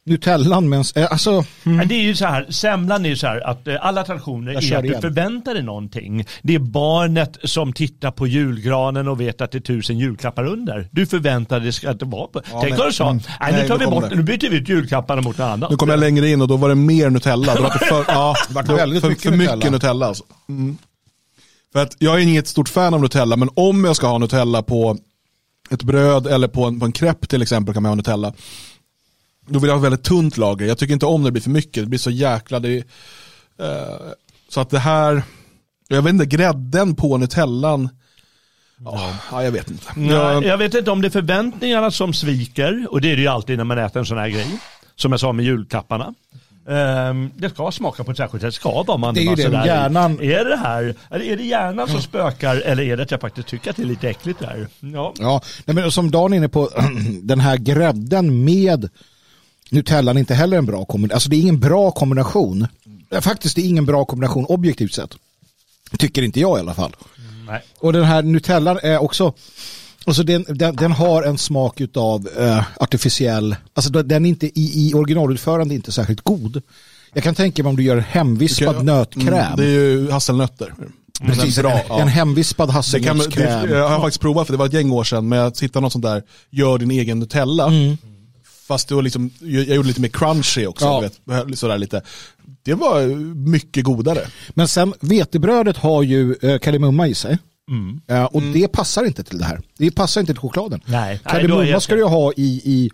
Nutellan med en, alltså, mm. Det är ju så här, semlan är ju så här att eh, alla traditioner är att du förväntar dig någonting. Det är barnet som tittar på julgranen och vet att det är tusen julklappar under. Du förväntar dig att det var på. Ja, Tänk om du sa, mm. nej, nu tar vi bort, nu byter vi ut julklapparna mot något annat. Nu kom jag längre in och då var det mer Nutella. Då var det för, ja, det var väldigt för, mycket, för mycket Nutella. Nutella alltså. mm. För att jag är inget stort fan av Nutella, men om jag ska ha Nutella på ett bröd eller på en, på en crepe till exempel kan man ha Nutella. Då vill jag ha väldigt tunt lager. Jag tycker inte om när det blir för mycket. Det blir så jäkla... Det, uh, så att det här... Jag vet inte, grädden på Nutellan. Ja, ja, jag vet inte. Ja, jag vet inte om det är förväntningarna som sviker. Och det är det ju alltid när man äter en sån här grej. Som jag sa med julklapparna. Um, det ska smaka på ett särskilt sätt, ska vara mandelmassa Det är ju det, hjärnan. Är det här, är det hjärnan som spökar eller är det att jag faktiskt tycker att det är lite äckligt där? Ja, ja men som Dan är inne på, *clears throat* den här grädden med Nutellan inte heller en bra kombination. Alltså det är ingen bra kombination. Faktiskt det är ingen bra kombination objektivt sett. Tycker inte jag i alla fall. Nej. Och den här Nutellan är också Alltså den, den, den, har en smak av uh, artificiell, alltså den är inte i, i originalutförande inte särskilt god. Jag kan tänka mig om du gör hemvispad okay, nötkräm. Mm, det är ju hasselnötter. Precis, bra, en, en hemvispad hasselnötskräm. jag har faktiskt provat, för det var ett gäng år sedan, men jag hittade något sånt där, gör din egen Nutella. Mm. Fast det var liksom, jag gjorde lite mer crunchy också, Ja. vet, sådär lite. Det var mycket godare. Men sen vetebrödet har ju eh, kardemumma i sig. Mm. Eh, och det passar inte till det här. Det passar inte till chokladen. Nej, Kardemumma jag- ska du ju ha i, i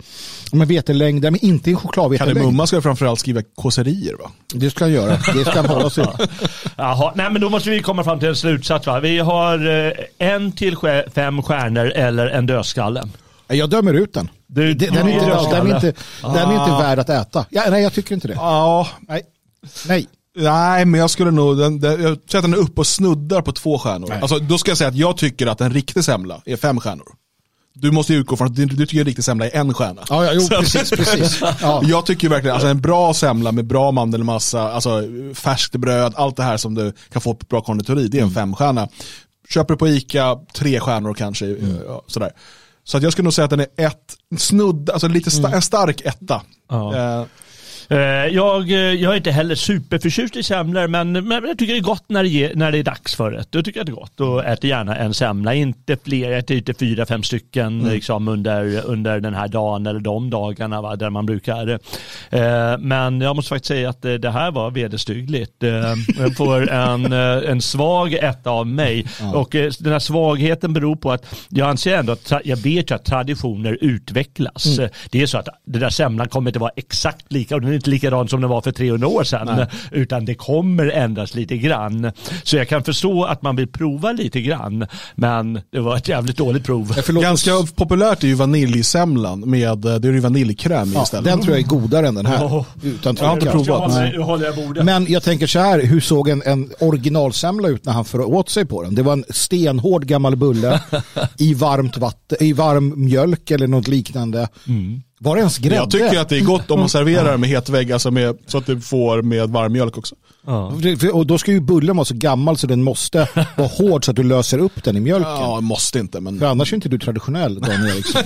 med vetelängder, men inte i chokladvetelängd. Kardemumma ska framförallt skriva kåserier va? Det ska han göra. Det ska han hålla sig Jaha, nej men då måste vi komma fram till en slutsats va. Vi har eh, en till fem stjärnor eller en dödskalle. Jag dömer ut den. Du- Den, den, är inte, den, är inte, den är inte värd att äta. Ja, nej, jag tycker inte det. Ja, Nej. Nej. Nej men jag skulle nog, den, den, jag säger att den är uppe och snuddar på två stjärnor. Alltså, då ska jag säga att jag tycker att en riktig semla är fem stjärnor. Du måste ju utgå från att du, du tycker en riktig semla är en stjärna. Ja, ja, jo, precis, precis. *laughs* Ja. Jag tycker verkligen, alltså en bra semla med bra mandelmassa, alltså färskt bröd, allt det här som du kan få på bra konditori, det är en Mm. femstjärna. Köper du på Ica, tre stjärnor kanske. Mm. ja, Sådär. Så att jag skulle nog säga att den är ett, snudd, alltså lite sta, Mm. en stark etta. Ja. Eh, Eh, Jag, eh, jag är inte heller superförtjust i semlor men, men jag tycker det är gott när det, ge- när det är dags för det. Då tycker jag det är gott och äter gärna en semla. Inte fler, jag äter inte fyra, fem stycken liksom, under, under den här dagen eller de dagarna va, där man brukar. Eh, men jag måste faktiskt säga att eh, det här var vederstyggligt. Eh, jag får en, *laughs* eh, en svag etta av mig. Och eh, den här svagheten beror på att jag anser ändå att jag vet ju att traditioner utvecklas. Det är så att den där semlan kommer inte vara exakt lika och är inte likadan som den var för 300 år sedan. Utan det kommer ändras lite grann. Så jag kan förstå att man vill prova lite grann. Men det var ett jävligt dåligt prov. Ganska populärt är ju vaniljsemlan med, eh, det är ju vaniljkräm Ja, istället. den tror jag är godare än den här. Oh. Utan Jag har inte provat. Nej. Jag. Men jag tänker så här, hur såg en, en originalsemla ut när han för åt sig på den? Det var en stenhård gammal bulle *laughs* i varmt vatten, i varm mjölk eller något liknande. Var det ens grädde? Jag tycker att det är gott om man serverar med het vägg, alltså med, så att du får med varm mjölk också. Ja. Och då ska ju bullen vara så gammal så den måste vara *laughs* hård så att du löser upp den i mjölken. Ja, måste inte, men För annars är inte du traditionell, Dan Eriksson.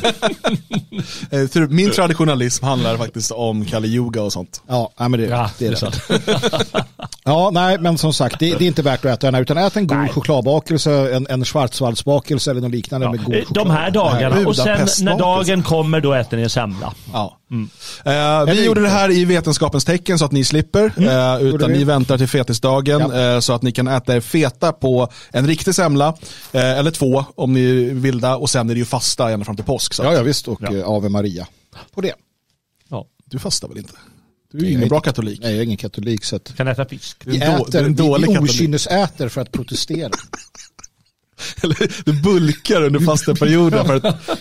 *laughs* eh, min traditionalism handlar faktiskt om Kali Yuga och sånt. Ja, nej, men det, Ja, det är det. *laughs* Ja, nej, men som sagt, det, det är inte värt att äta den här, utan ät en god Nej. chokladbakelse, en, en schwarzwaldsbakelse eller något liknande med god Eh, choklad. De här dagarna och sen när dagen kommer då äter ni en semla. Ja. Mm. Eh, vi gjorde det här i vetenskapens tecken så att ni slipper, eh, utan Mm. vi. ni väntar till fetisdagen Ja. eh, så att ni kan äta er feta på en riktig semla, eh, eller två om ni vill det, och sen är det ju fasta ända fram till påsk. Så Ja, ja visst, och Ja. ja. Ave Maria på det. Ja. Du fastar väl inte? Du är ju ingen bra inte- katolik. Nej, jag är ingen katolik så att Kan äta fisk. vi äter, en vi, dålig vi katolik. okynnesäter för att protestera. *laughs* *laughs* Eller du bulkar under fasta perioder för att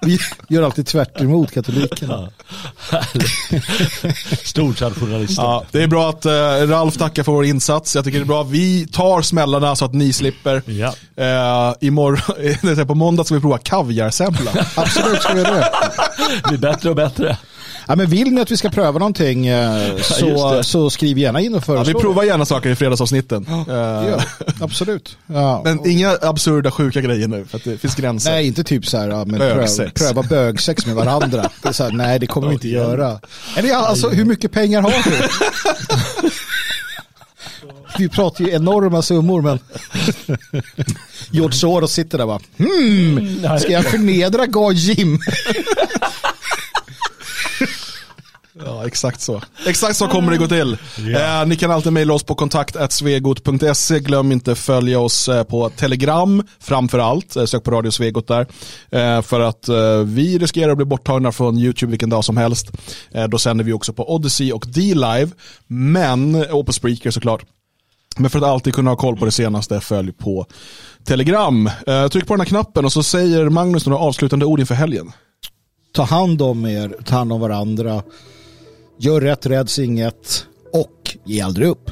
*laughs* Vi gör alltid tvärt emot katolikerna. Storstadsjournalisten. Ja, det är bra att uh, Ralf tackar för vår insats. Jag tycker det är bra. Vi tar smällarna så att ni slipper. Ja. Uh, imorgon, *laughs* på måndag ska vi prova kaviarsemla. Absolut ska vi göra det. Det blir bättre och bättre. Ja, men vill ni att vi ska pröva någonting eh, *laughs* så, det. så skriv gärna in och Ja, föreslå. vi provar gärna saker i fredagsavsnitten. Ja, absolut. Ja. men inga absurda sjuka grejer nu, för att det finns gränser. Nej, inte typ så här, ja, men pröva, Bögsex. pröva bögsex med varandra. Det är så här, nej, det kommer vi inte göra. Eller ja, alltså, hur mycket pengar har du? *laughs* Vi pratar ju enorma summor, men George Soros sitter där bara, hmm, ska jag förnedra Guy Jim? *laughs* Ja, exakt så. Exakt så kommer det gå till. Eh, ni kan alltid mejla oss på kontakt.svegot.se. Glöm inte följa oss eh, på Telegram framför allt. Eh, sök på Radio Svegot där. Eh, för att eh, vi riskerar att bli borttagna från YouTube vilken dag som helst. Eh, då sänder vi också på Odyssey och D-Live. Men, och på Spreaker såklart. Men för att alltid kunna ha koll på det senaste, följ på Telegram. Eh, tryck på den här knappen och så säger Magnus några avslutande ord inför helgen. Ta hand om er, ta hand om varandra, gör rätt, räds inget och ge aldrig upp.